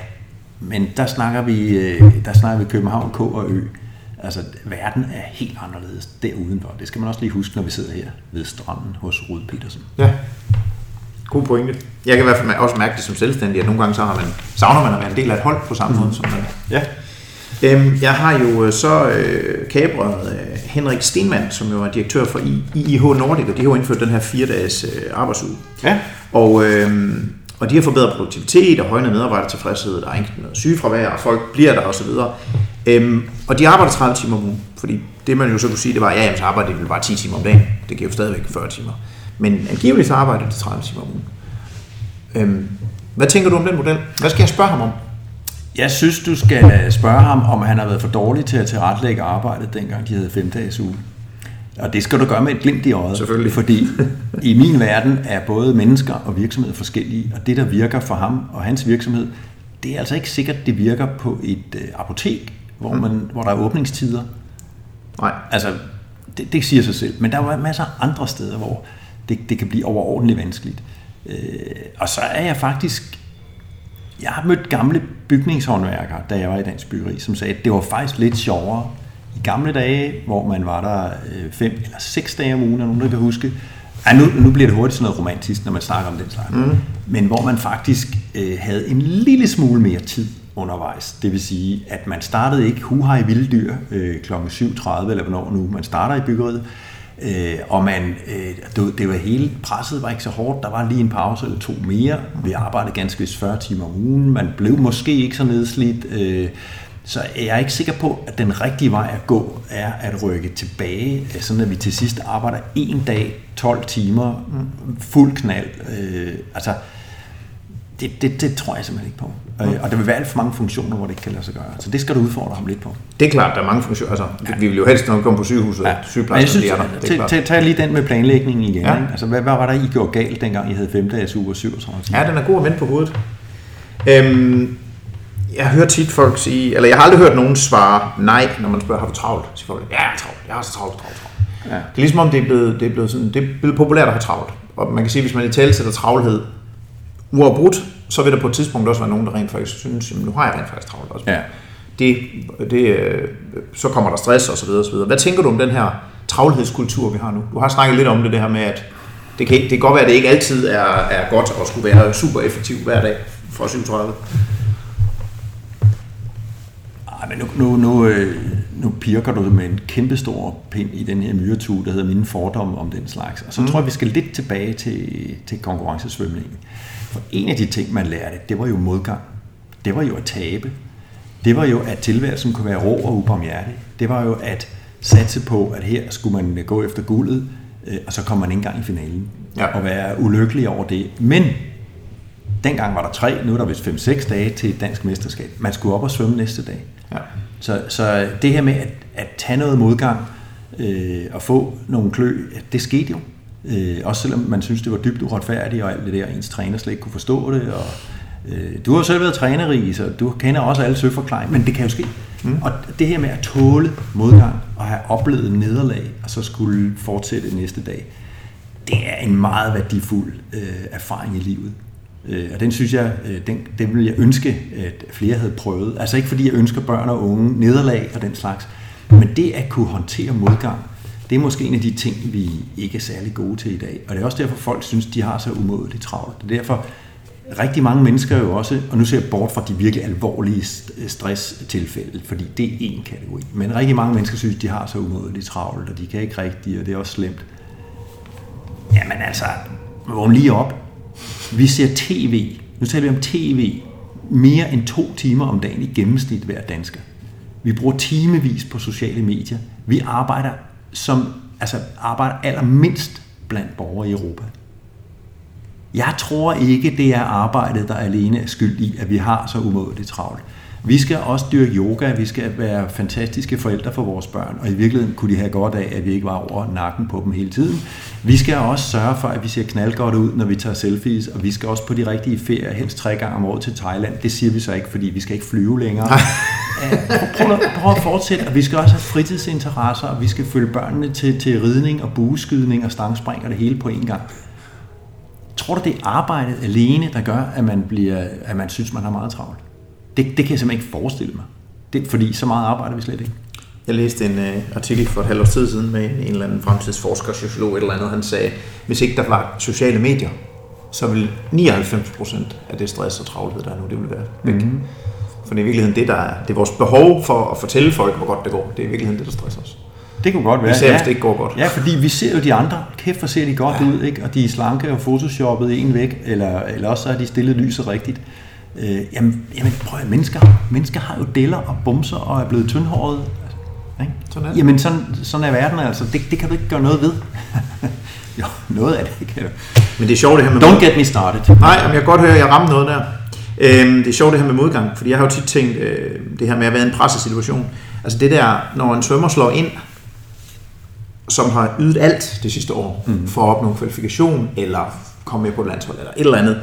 men der snakker vi, øh, der snakker vi København, K og Ø. Altså, verden er helt anderledes derudenfor. Det skal man også lige huske, når vi sidder her ved stranden hos Rud Petersen. Ja, god pointe. Jeg kan i hvert fald også mærke det som selvstændig, at nogle gange så har man, savner man at være en del af et hold på samme mm. måde som man. Ja. Øhm, jeg har jo øh, så øh, kabret øh, Henrik Stenmann, som jo er direktør for IIH Nordic, og de har jo indført den her fire dages øh, arbejdsuge. Ja. Og, øh, og de har forbedret produktivitet og højnet medarbejdertilfredshed, der er ikke noget sygefravær, og folk bliver der osv. Øhm, og de arbejder 30 timer om ugen, fordi det man jo så kunne sige, det var, ja, jamen, så arbejder de vel bare 10 timer om dagen. Det giver jo stadigvæk 40 timer. Men angiveligt så arbejder de 30 timer om ugen. Øhm, hvad tænker du om den model? Hvad skal jeg spørge ham om? Jeg synes, du skal øh, spørge ham, om han har været for dårlig til at tilrettelægge arbejdet, dengang de havde 5 dages uge. Og det skal du gøre med et glimt i øjet. Selvfølgelig. Fordi i min verden er både mennesker og virksomheder forskellige, og det, der virker for ham og hans virksomhed, det er altså ikke sikkert, det virker på et øh, apotek, hvor, man, hvor der er åbningstider. Nej. Altså, det, det siger sig selv. Men der er jo masser af andre steder, hvor det, det kan blive overordentligt vanskeligt. Øh, og så er jeg faktisk... Jeg har mødt gamle bygningshåndværkere, da jeg var i Dansk Byggeri, som sagde, at det var faktisk lidt sjovere i gamle dage, hvor man var der øh, fem eller seks dage om ugen, er nogen der kan huske. Ja, nu, nu bliver det hurtigt sådan noget romantisk, når man snakker om den slags. Mm. Men hvor man faktisk øh, havde en lille smule mere tid undervejs. Det vil sige, at man startede ikke huha i vilde dyr øh, kl. 7.30 eller hvornår nu man starter i byggeriet. Øh, og man, øh, det, det var hele presset var ikke så hårdt. Der var lige en pause eller to mere. Vi arbejdede ganske vist 40 timer om ugen. Man blev måske ikke så nedslidt. Øh, så jeg er ikke sikker på, at den rigtige vej at gå er at rykke tilbage, sådan at vi til sidst arbejder en dag, 12 timer, fuld knald. Øh, altså, det, det, det tror jeg simpelthen ikke på. Øh, og der vil være alt for mange funktioner, hvor det ikke kan lade sig gøre. Så det skal du udfordre ham lidt på. Det er klart, der er mange funktioner. Altså, ja. Vi vil jo helst, når vi kommer på sygehuset, ja. sygeplejersker, de er der. Det er klart. Tag, tag lige den med planlægningen igen. Ja. Ikke? Altså, hvad, hvad var der, I gjorde galt, dengang I havde 5 dages uge og 37 timer? Ja, den er god at vende på hovedet. Øhm, jeg hører tit folk sige, eller jeg har aldrig hørt nogen svare nej, når man spørger, har du travlt? Så folk, ja, jeg er travlt, jeg har så travlt, travlt, travlt. Ja. Det er ligesom om, det er, blevet, det, er blevet sådan, det er blevet populært at have travlt. Og man kan sige, hvis man i tale sætter travlhed uafbrudt, så vil der på et tidspunkt også være nogen, der rent faktisk synes, jamen, nu har jeg rent faktisk travlt også. Ja. Det, det, så kommer der stress og så videre, og så videre. Hvad tænker du om den her travlhedskultur, vi har nu? Du har snakket lidt om det, det her med, at det kan, det kan godt være, at det ikke altid er, er godt at skulle være super effektiv hver dag fra 37. Ej, men nu, nu, nu, øh, nu pirker du med en kæmpe stor pind i den her myretue, der hedder mine fordomme om den slags. Og så mm. tror jeg, vi skal lidt tilbage til, til konkurrencesvømningen. For en af de ting, man lærte, det var jo modgang. Det var jo at tabe. Det var jo, at tilværelsen kunne være rå og ubarmhjertig. Det var jo at satse på, at her skulle man gå efter guldet, øh, og så kom man ikke engang i finalen. Ja. Og være ulykkelig over det. Men dengang var der tre, nu er der vist 5-6 dage til et dansk mesterskab. Man skulle op og svømme næste dag. Ja. Så, så det her med at, at tage noget modgang øh, og få nogle klø, det skete jo. Øh, også selvom man synes, det var dybt uretfærdigt og alt det der, ens træner slet ikke kunne forstå det. Og, øh, du har selv været træner, så du kender også alle søforklaringer, men det kan jo ske. Mm. Og det her med at tåle modgang og have oplevet nederlag, og så skulle fortsætte næste dag, det er en meget værdifuld øh, erfaring i livet. Øh, og den synes jeg, øh, den, den vil jeg ønske, at flere havde prøvet. Altså ikke fordi jeg ønsker børn og unge nederlag og den slags, men det at kunne håndtere modgang, det er måske en af de ting, vi ikke er særlig gode til i dag. Og det er også derfor, folk synes, de har så umådeligt travlt. Det er derfor, rigtig mange mennesker jo også, og nu ser jeg bort fra de virkelig alvorlige stresstilfælde, fordi det er en kategori. Men rigtig mange mennesker synes, de har så umådeligt travlt, og de kan ikke rigtigt, og det er også slemt. Jamen altså, vågn lige op. Vi ser tv, nu taler vi om tv, mere end to timer om dagen i gennemsnit hver dansker. Vi bruger timevis på sociale medier. Vi arbejder som altså arbejder allermindst blandt borgere i Europa. Jeg tror ikke, det er arbejdet, der alene er skyld i, at vi har så umådeligt travlt. Vi skal også dyrke yoga, vi skal være fantastiske forældre for vores børn, og i virkeligheden kunne de have godt af, at vi ikke var over nakken på dem hele tiden. Vi skal også sørge for, at vi ser knaldgodt ud, når vi tager selfies, og vi skal også på de rigtige ferier, helst tre gange om året til Thailand. Det siger vi så ikke, fordi vi skal ikke flyve længere. prøv, at, prøv at fortsætte, og vi skal også have fritidsinteresser, og vi skal følge børnene til, til ridning og bueskydning og stangspring og det hele på en gang. Tror du, det er arbejdet alene, der gør, at man, bliver, at man synes, man har meget travlt? Det, det kan jeg simpelthen ikke forestille mig. Det, fordi så meget arbejder vi slet ikke. Jeg læste en uh, artikel for et halvt års tid siden med en, en eller anden fremtidsforsker, sociolog eller andet. Han sagde, hvis ikke der var sociale medier, så vil 99 procent af det stress og travlhed, der er nu, det vil være væk. Mm-hmm. For det er i virkeligheden det, der er, det er vores behov for at fortælle folk, hvor godt det går. Det er i virkeligheden det, der stresser os. Det kunne godt være. Især ja. hvis det ikke går godt. Ja, fordi vi ser jo de andre. Kæft, hvor ser de godt ja. ud, ikke? Og de er slanke og photoshoppet en væk, eller, eller også så har de stillet lyset rigtigt. Øh, jamen, jamen, prøv at mennesker, mennesker har jo deller og bumser og er blevet tyndhåret. Ikke? Sådan er det. Jamen, sådan, sådan er verden altså. Det, det kan du ikke gøre noget ved. jo, noget af det kan du. Men det er sjovt det her med... Don't get me started. Nej, men jeg kan godt høre, at jeg ramte noget der. Øhm, det er sjovt det her med modgang, fordi jeg har jo tit tænkt, øh, det her med at være i en pressesituation. Altså det der, når en svømmer slår ind, som har ydet alt det sidste år, mm. for at opnå en kvalifikation, eller komme med på et landshold, eller et eller andet,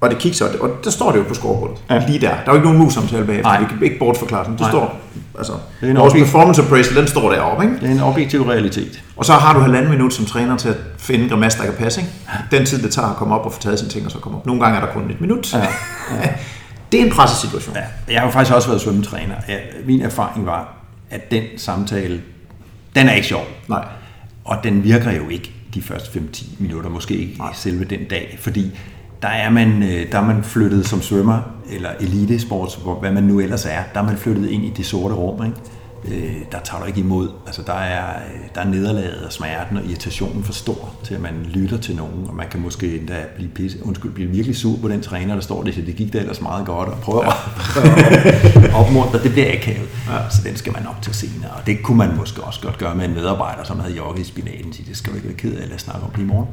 og det kigger og der står det jo på scoreboardet, ja. lige der. Der er jo ikke nogen mus-samtale bagefter, Nej. vi kan ikke bortforklare sådan. Det Nej. står, altså, Det er en vores performance appraisal, den står deroppe, ikke? Det er en objektiv realitet. Og så har du halvanden minut som træner til at finde grimas, der kan passe. Ikke? Den tid, det tager at komme op og få taget sine ting og så komme op. Nogle gange er der kun et minut. Ja. det er en pressesituation. Ja, jeg har jo faktisk også været svømmetræner. Ja, min erfaring var, at den samtale, den er ikke sjov. Nej. Og den virker jo ikke de første 5-10 minutter, måske ikke Nej. selve den dag, fordi der er, man, øh, der er man flyttet som svømmer, eller elitesports, hvad man nu ellers er, der er man flyttet ind i det sorte rum, ikke? Øh, der tager du ikke imod. Altså, der er, øh, der er nederlaget og smerten og irritationen for stor til, at man lytter til nogen, og man kan måske endda blive, pisse, undskyld, blive virkelig sur på den træner, der står det, så det gik da ellers meget godt, og prøver at opmuntre, det bliver akavet. Ja. Så den skal man nok til senere, og det kunne man måske også godt gøre med en medarbejder, som havde jogget i spinaten, sige, det skal du ikke være ked af, lad os snakke om det i morgen.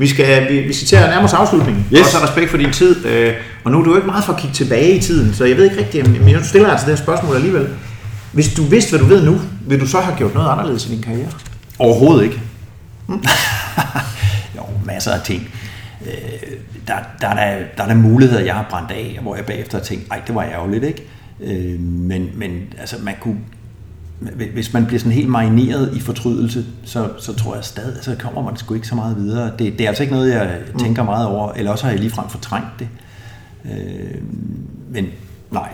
Vi skal, vi, vi skal til at nærme os afslutningen. Yes. Også respekt for din tid. Øh, og nu er du jo ikke meget for at kigge tilbage i tiden, så jeg ved ikke rigtigt, men jeg stiller altså det her spørgsmål alligevel. Hvis du vidste, hvad du ved nu, vil du så have gjort noget anderledes i din karriere? Overhovedet ikke. jo, masser af ting. Øh, der, der, er der, der er der muligheder, jeg har brændt af, hvor jeg bagefter har tænkt, ej, det var ærgerligt, ikke? Øh, men, men altså, man kunne, hvis man bliver sådan helt marineret i fortrydelse, så, så tror jeg stadig, så kommer man sgu ikke så meget videre. Det, det er altså ikke noget, jeg tænker meget over, eller også har jeg ligefrem fortrængt det. Øh, men nej,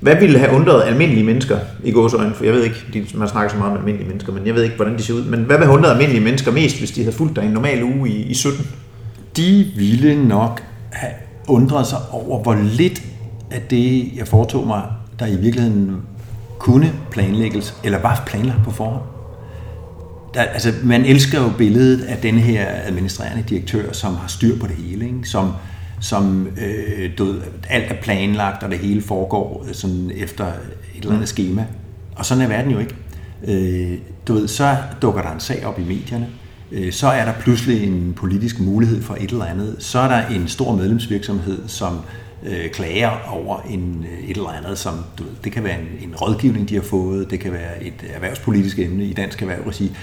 Hvad ville have undret almindelige mennesker i gåsøjne? For jeg ved ikke, man snakker så meget om almindelige mennesker, men jeg ved ikke, hvordan de ser ud. Men hvad ville have undret almindelige mennesker mest, hvis de havde fulgt dig en normal uge i, i 17? de ville nok have undret sig over, hvor lidt af det, jeg foretog mig, der i virkeligheden kunne planlægges, eller var planlagt på forhånd. Der, altså, man elsker jo billedet af den her administrerende direktør, som har styr på det hele, ikke? som, som øh, du ved, alt er planlagt, og det hele foregår øh, sådan efter et eller andet schema. Og sådan er verden jo ikke. Øh, du ved, så dukker der en sag op i medierne, øh, så er der pludselig en politisk mulighed for et eller andet, så er der en stor medlemsvirksomhed, som øh, klager over en, øh, et eller andet, som du ved, det kan være en, en rådgivning, de har fået, det kan være et erhvervspolitisk emne i dansk erhvervsregi.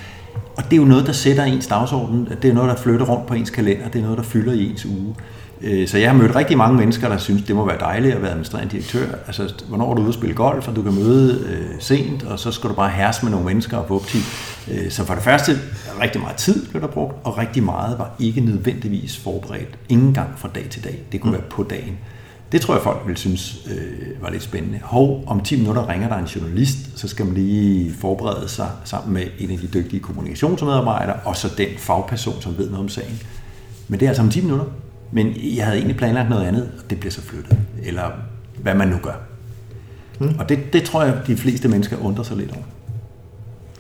Og det er jo noget, der sætter ens dagsorden, det er noget, der flytter rundt på ens kalender, det er noget, der fylder i ens uge. Øh, Så jeg har mødt rigtig mange mennesker, der synes, det må være dejligt at være administrerende direktør. Altså, hvornår er du ude at spille golf, og du kan møde øh, sent, og så skal du bare herse med nogle mennesker og på optid. Øh, Så for det første, rigtig meget tid blev der brugt, og rigtig meget var ikke nødvendigvis forberedt. Ingen gang fra dag til dag. Det kunne være på dagen. Det tror jeg, folk vil synes øh, var lidt spændende. Hov, om 10 minutter ringer der en journalist, så skal man lige forberede sig sammen med en af de dygtige kommunikationsmedarbejdere, og så den fagperson, som ved noget om sagen. Men det er altså om 10 minutter. Men jeg havde egentlig planlagt noget andet, og det bliver så flyttet. Eller hvad man nu gør. Mm. Og det, det tror jeg, de fleste mennesker undrer sig lidt over.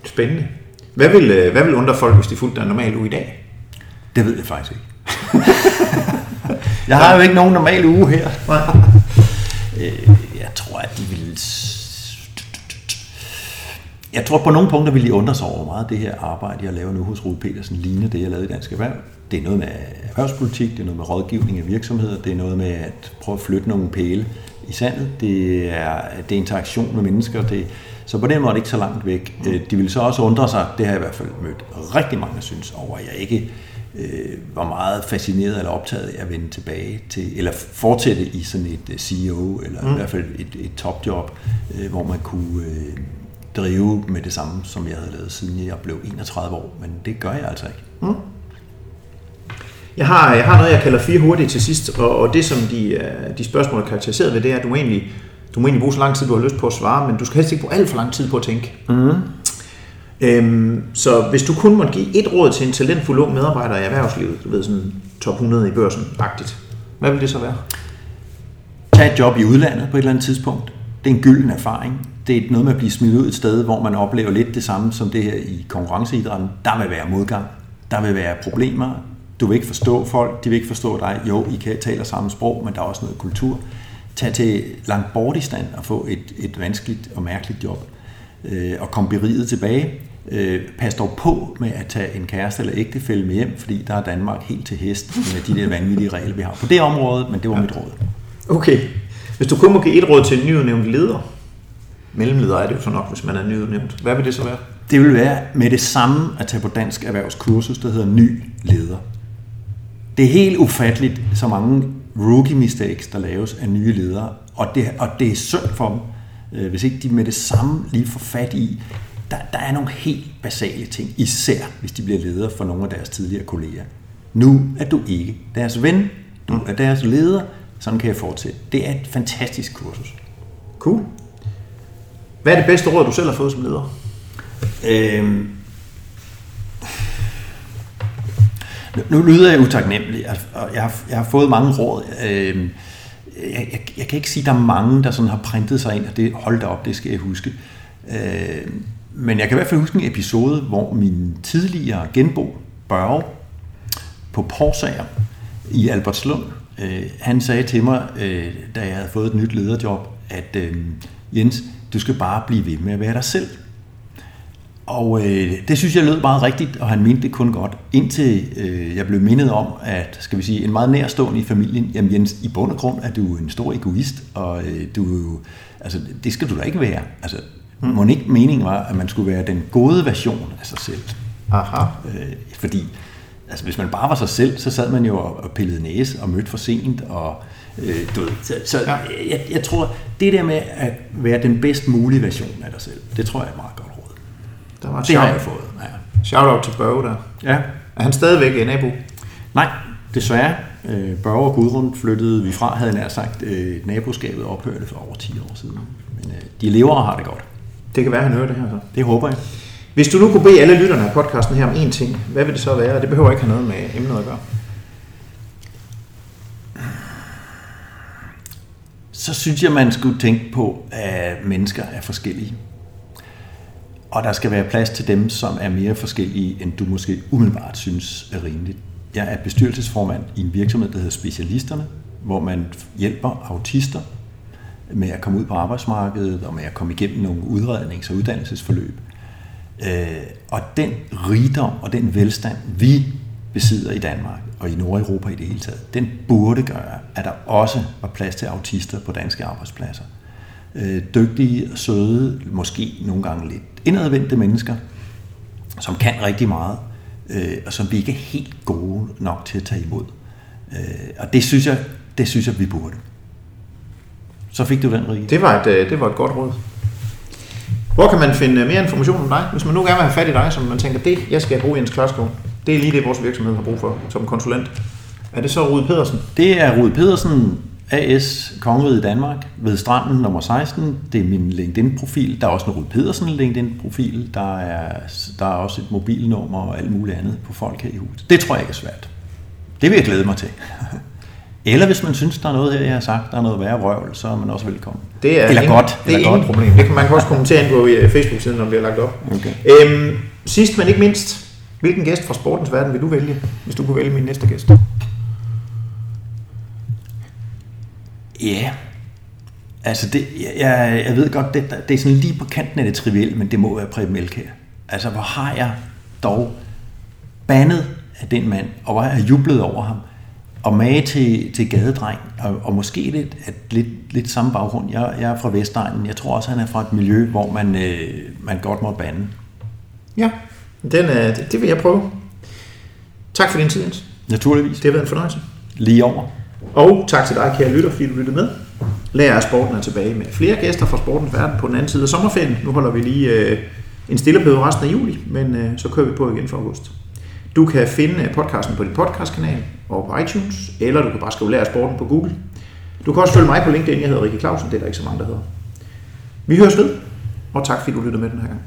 Spændende. Hvad vil, øh, hvad vil undre folk, hvis de fulgte dig en normal uge i dag? Det ved jeg faktisk ikke. jeg har jo ikke nogen normal uge her. Øh, jeg tror, at de vil... Jeg tror, på nogle punkter vil de undre sig over hvor meget det her arbejde, jeg laver nu hos Rudi Petersen, ligner det, jeg lavede i Dansk Erhverv. Det er noget med erhvervspolitik, det er noget med rådgivning af virksomheder, det er noget med at prøve at flytte nogle pæle i sandet, det er, det er interaktion med mennesker, det, så på den måde er det ikke så langt væk. Øh, De vil så også undre sig, det har jeg i hvert fald mødt rigtig mange, synes over, at jeg ikke øh, var meget fascineret eller optaget af at vende tilbage til, eller fortsætte i sådan et øh, CEO, eller mm. i hvert fald et, et topjob, øh, hvor man kunne øh, drive med det samme, som jeg havde lavet, siden jeg blev 31 år. Men det gør jeg altså ikke. Mm. Jeg har, jeg har noget, jeg kalder fire hurtigt til sidst, og, og det som de, øh, de spørgsmål er karakteriseret ved, det er, at du må, egentlig, du må egentlig bruge så lang tid, du har lyst på at svare, men du skal helst ikke bruge alt for lang tid på at tænke. Mm. Øhm, så hvis du kun måtte give et råd til en talentfuld ung medarbejder i erhvervslivet, du ved sådan top 100 i børsen-agtigt, hvad vil det så være? Tag et job i udlandet på et eller andet tidspunkt. Det er en gylden erfaring. det er noget med at blive smidt ud et sted, hvor man oplever lidt det samme som det her i konkurrenceidrætten. Der vil være modgang, der vil være problemer, du vil ikke forstå folk, de vil ikke forstå dig. Jo, I kan tale samme sprog, men der er også noget kultur. Tag til langt bort i stand og få et, et vanskeligt og mærkeligt job. Øh, og kom beriget tilbage. Øh, pas dog på med at tage en kæreste eller ægtefælle med hjem, fordi der er Danmark helt til hest med de der vanvittige regler, vi har på det område, men det var ja. mit råd. Okay. Hvis du kun må give et råd til en nyudnævnt leder, mellemleder er det jo så nok, hvis man er nyudnævnt. Hvad vil det så være? Det vil være med det samme at tage på dansk erhvervskursus, der hedder ny leder. Det er helt ufatteligt, så mange rookie mistakes, der laves af nye ledere, og det, og det er synd for dem, øh, hvis ikke de med det samme lige får fat i. Der, der er nogle helt basale ting, især hvis de bliver ledere for nogle af deres tidligere kolleger. Nu er du ikke deres ven, du er deres leder, sådan kan jeg fortsætte. Det er et fantastisk kursus. Cool. Hvad er det bedste råd, du selv har fået som leder? Øhm, nu lyder jeg utaknemmelig, og jeg har, jeg har fået mange råd. Øhm, jeg, jeg, jeg kan ikke sige, at der er mange, der sådan har printet sig ind, og det holdt op, det skal jeg huske. Øhm, men jeg kan i hvert fald huske en episode, hvor min tidligere genbo, Børge, på Porsager i Albertslund, øh, han sagde til mig, øh, da jeg havde fået et nyt lederjob, at øh, Jens, du skal bare blive ved med at være dig selv. Og øh, det synes jeg lød meget rigtigt, og han mente det kun godt, indtil øh, jeg blev mindet om, at skal vi sige, en meget nærstående i familien, jamen Jens, i bund og grund er du en stor egoist, og øh, du, altså, det skal du da ikke være. Altså, mm. må ikke meningen var, at man skulle være den gode version af sig selv. Aha. Øh, fordi altså, hvis man bare var sig selv, så sad man jo og pillede næse og mødte for sent, og øh, du ved, så, så ja. jeg, jeg tror, det der med at være den bedst mulige version af dig selv, det tror jeg er meget godt råd. Der var det har jeg fået. Ja. Shout out til Børge der. Ja. Er han stadigvæk en nabo? Nej, desværre. Øh, Børge og Gudrun flyttede vi fra, havde nær sagt, øh, naboskabet ophørte for over 10 år siden. Men øh, de lever og har det godt. Det kan være, at han hører det her så. Det håber jeg. Hvis du nu kunne bede alle lytterne af podcasten her om én ting, hvad vil det så være? Det behøver ikke have noget med emnet at gøre. Så synes jeg, man skulle tænke på, at mennesker er forskellige. Og der skal være plads til dem, som er mere forskellige, end du måske umiddelbart synes er rimeligt. Jeg er bestyrelsesformand i en virksomhed, der hedder Specialisterne, hvor man hjælper autister med at komme ud på arbejdsmarkedet og med at komme igennem nogle udrednings- og uddannelsesforløb. Øh, og den rigdom og den velstand, vi besidder i Danmark og i Nordeuropa i det hele taget, den burde gøre, at der også var plads til autister på danske arbejdspladser. Øh, dygtige, søde, måske nogle gange lidt indadvendte mennesker, som kan rigtig meget, øh, og som vi ikke er helt gode nok til at tage imod. Øh, og det synes jeg, det synes jeg, vi burde. Så fik du den, Rige. Det var et, det var et godt råd. Hvor kan man finde mere information om dig? Hvis man nu gerne vil have fat i dig, som man tænker, det jeg skal bruge Jens Klodsgaard. Det er lige det, vores virksomhed har brug for som konsulent. Er det så Rud Pedersen? Det er Rud Pedersen, AS Kongeriget Danmark ved stranden nummer 16. Det er min LinkedIn-profil. Der er også en Rud Pedersen LinkedIn-profil. Der er, der er også et mobilnummer og alt muligt andet på folk her i huset. Det tror jeg ikke er svært. Det vil jeg glæde mig til. Eller hvis man synes, der er noget her, jeg har sagt, der er noget værre røvl, så er man også velkommen. Det er eller ingen, godt. Det er eller ingen godt. problem. Det kan man kan også kommentere ind på øh, Facebook-siden, når det bliver lagt op. Okay. Øhm, sidst men ikke mindst, hvilken gæst fra sportens verden vil du vælge, hvis du kunne vælge min næste gæst? Ja, yeah. altså det, jeg, jeg ved godt, det, det er sådan lige på kanten af det trivielle, men det må være Preben Elkær. Altså, hvor har jeg dog bandet af den mand, og hvor har jeg jublet over ham og mage til, til gadedreng, og, og måske lidt, at lidt, lidt samme baggrund. Jeg, jeg er fra Vestegnen. Jeg tror også, han er fra et miljø, hvor man, øh, man godt må bande. Ja, den, øh, det, det vil jeg prøve. Tak for din tid, Jens. Naturligvis. Det har været en fornøjelse. Lige over. Og tak til dig, kære lytter, fordi du lyttede med. Lærer af sporten er tilbage med flere gæster fra sportens verden på den anden side af sommerferien. Nu holder vi lige øh, en stille resten af juli, men øh, så kører vi på igen for august. Du kan finde podcasten på din podcastkanal og på iTunes, eller du kan bare skrive Lær Sporten på Google. Du kan også følge mig på LinkedIn, jeg hedder Rikke Clausen, det er der ikke så mange, der hedder. Vi høres ved, og tak fordi du lyttede med den her gang.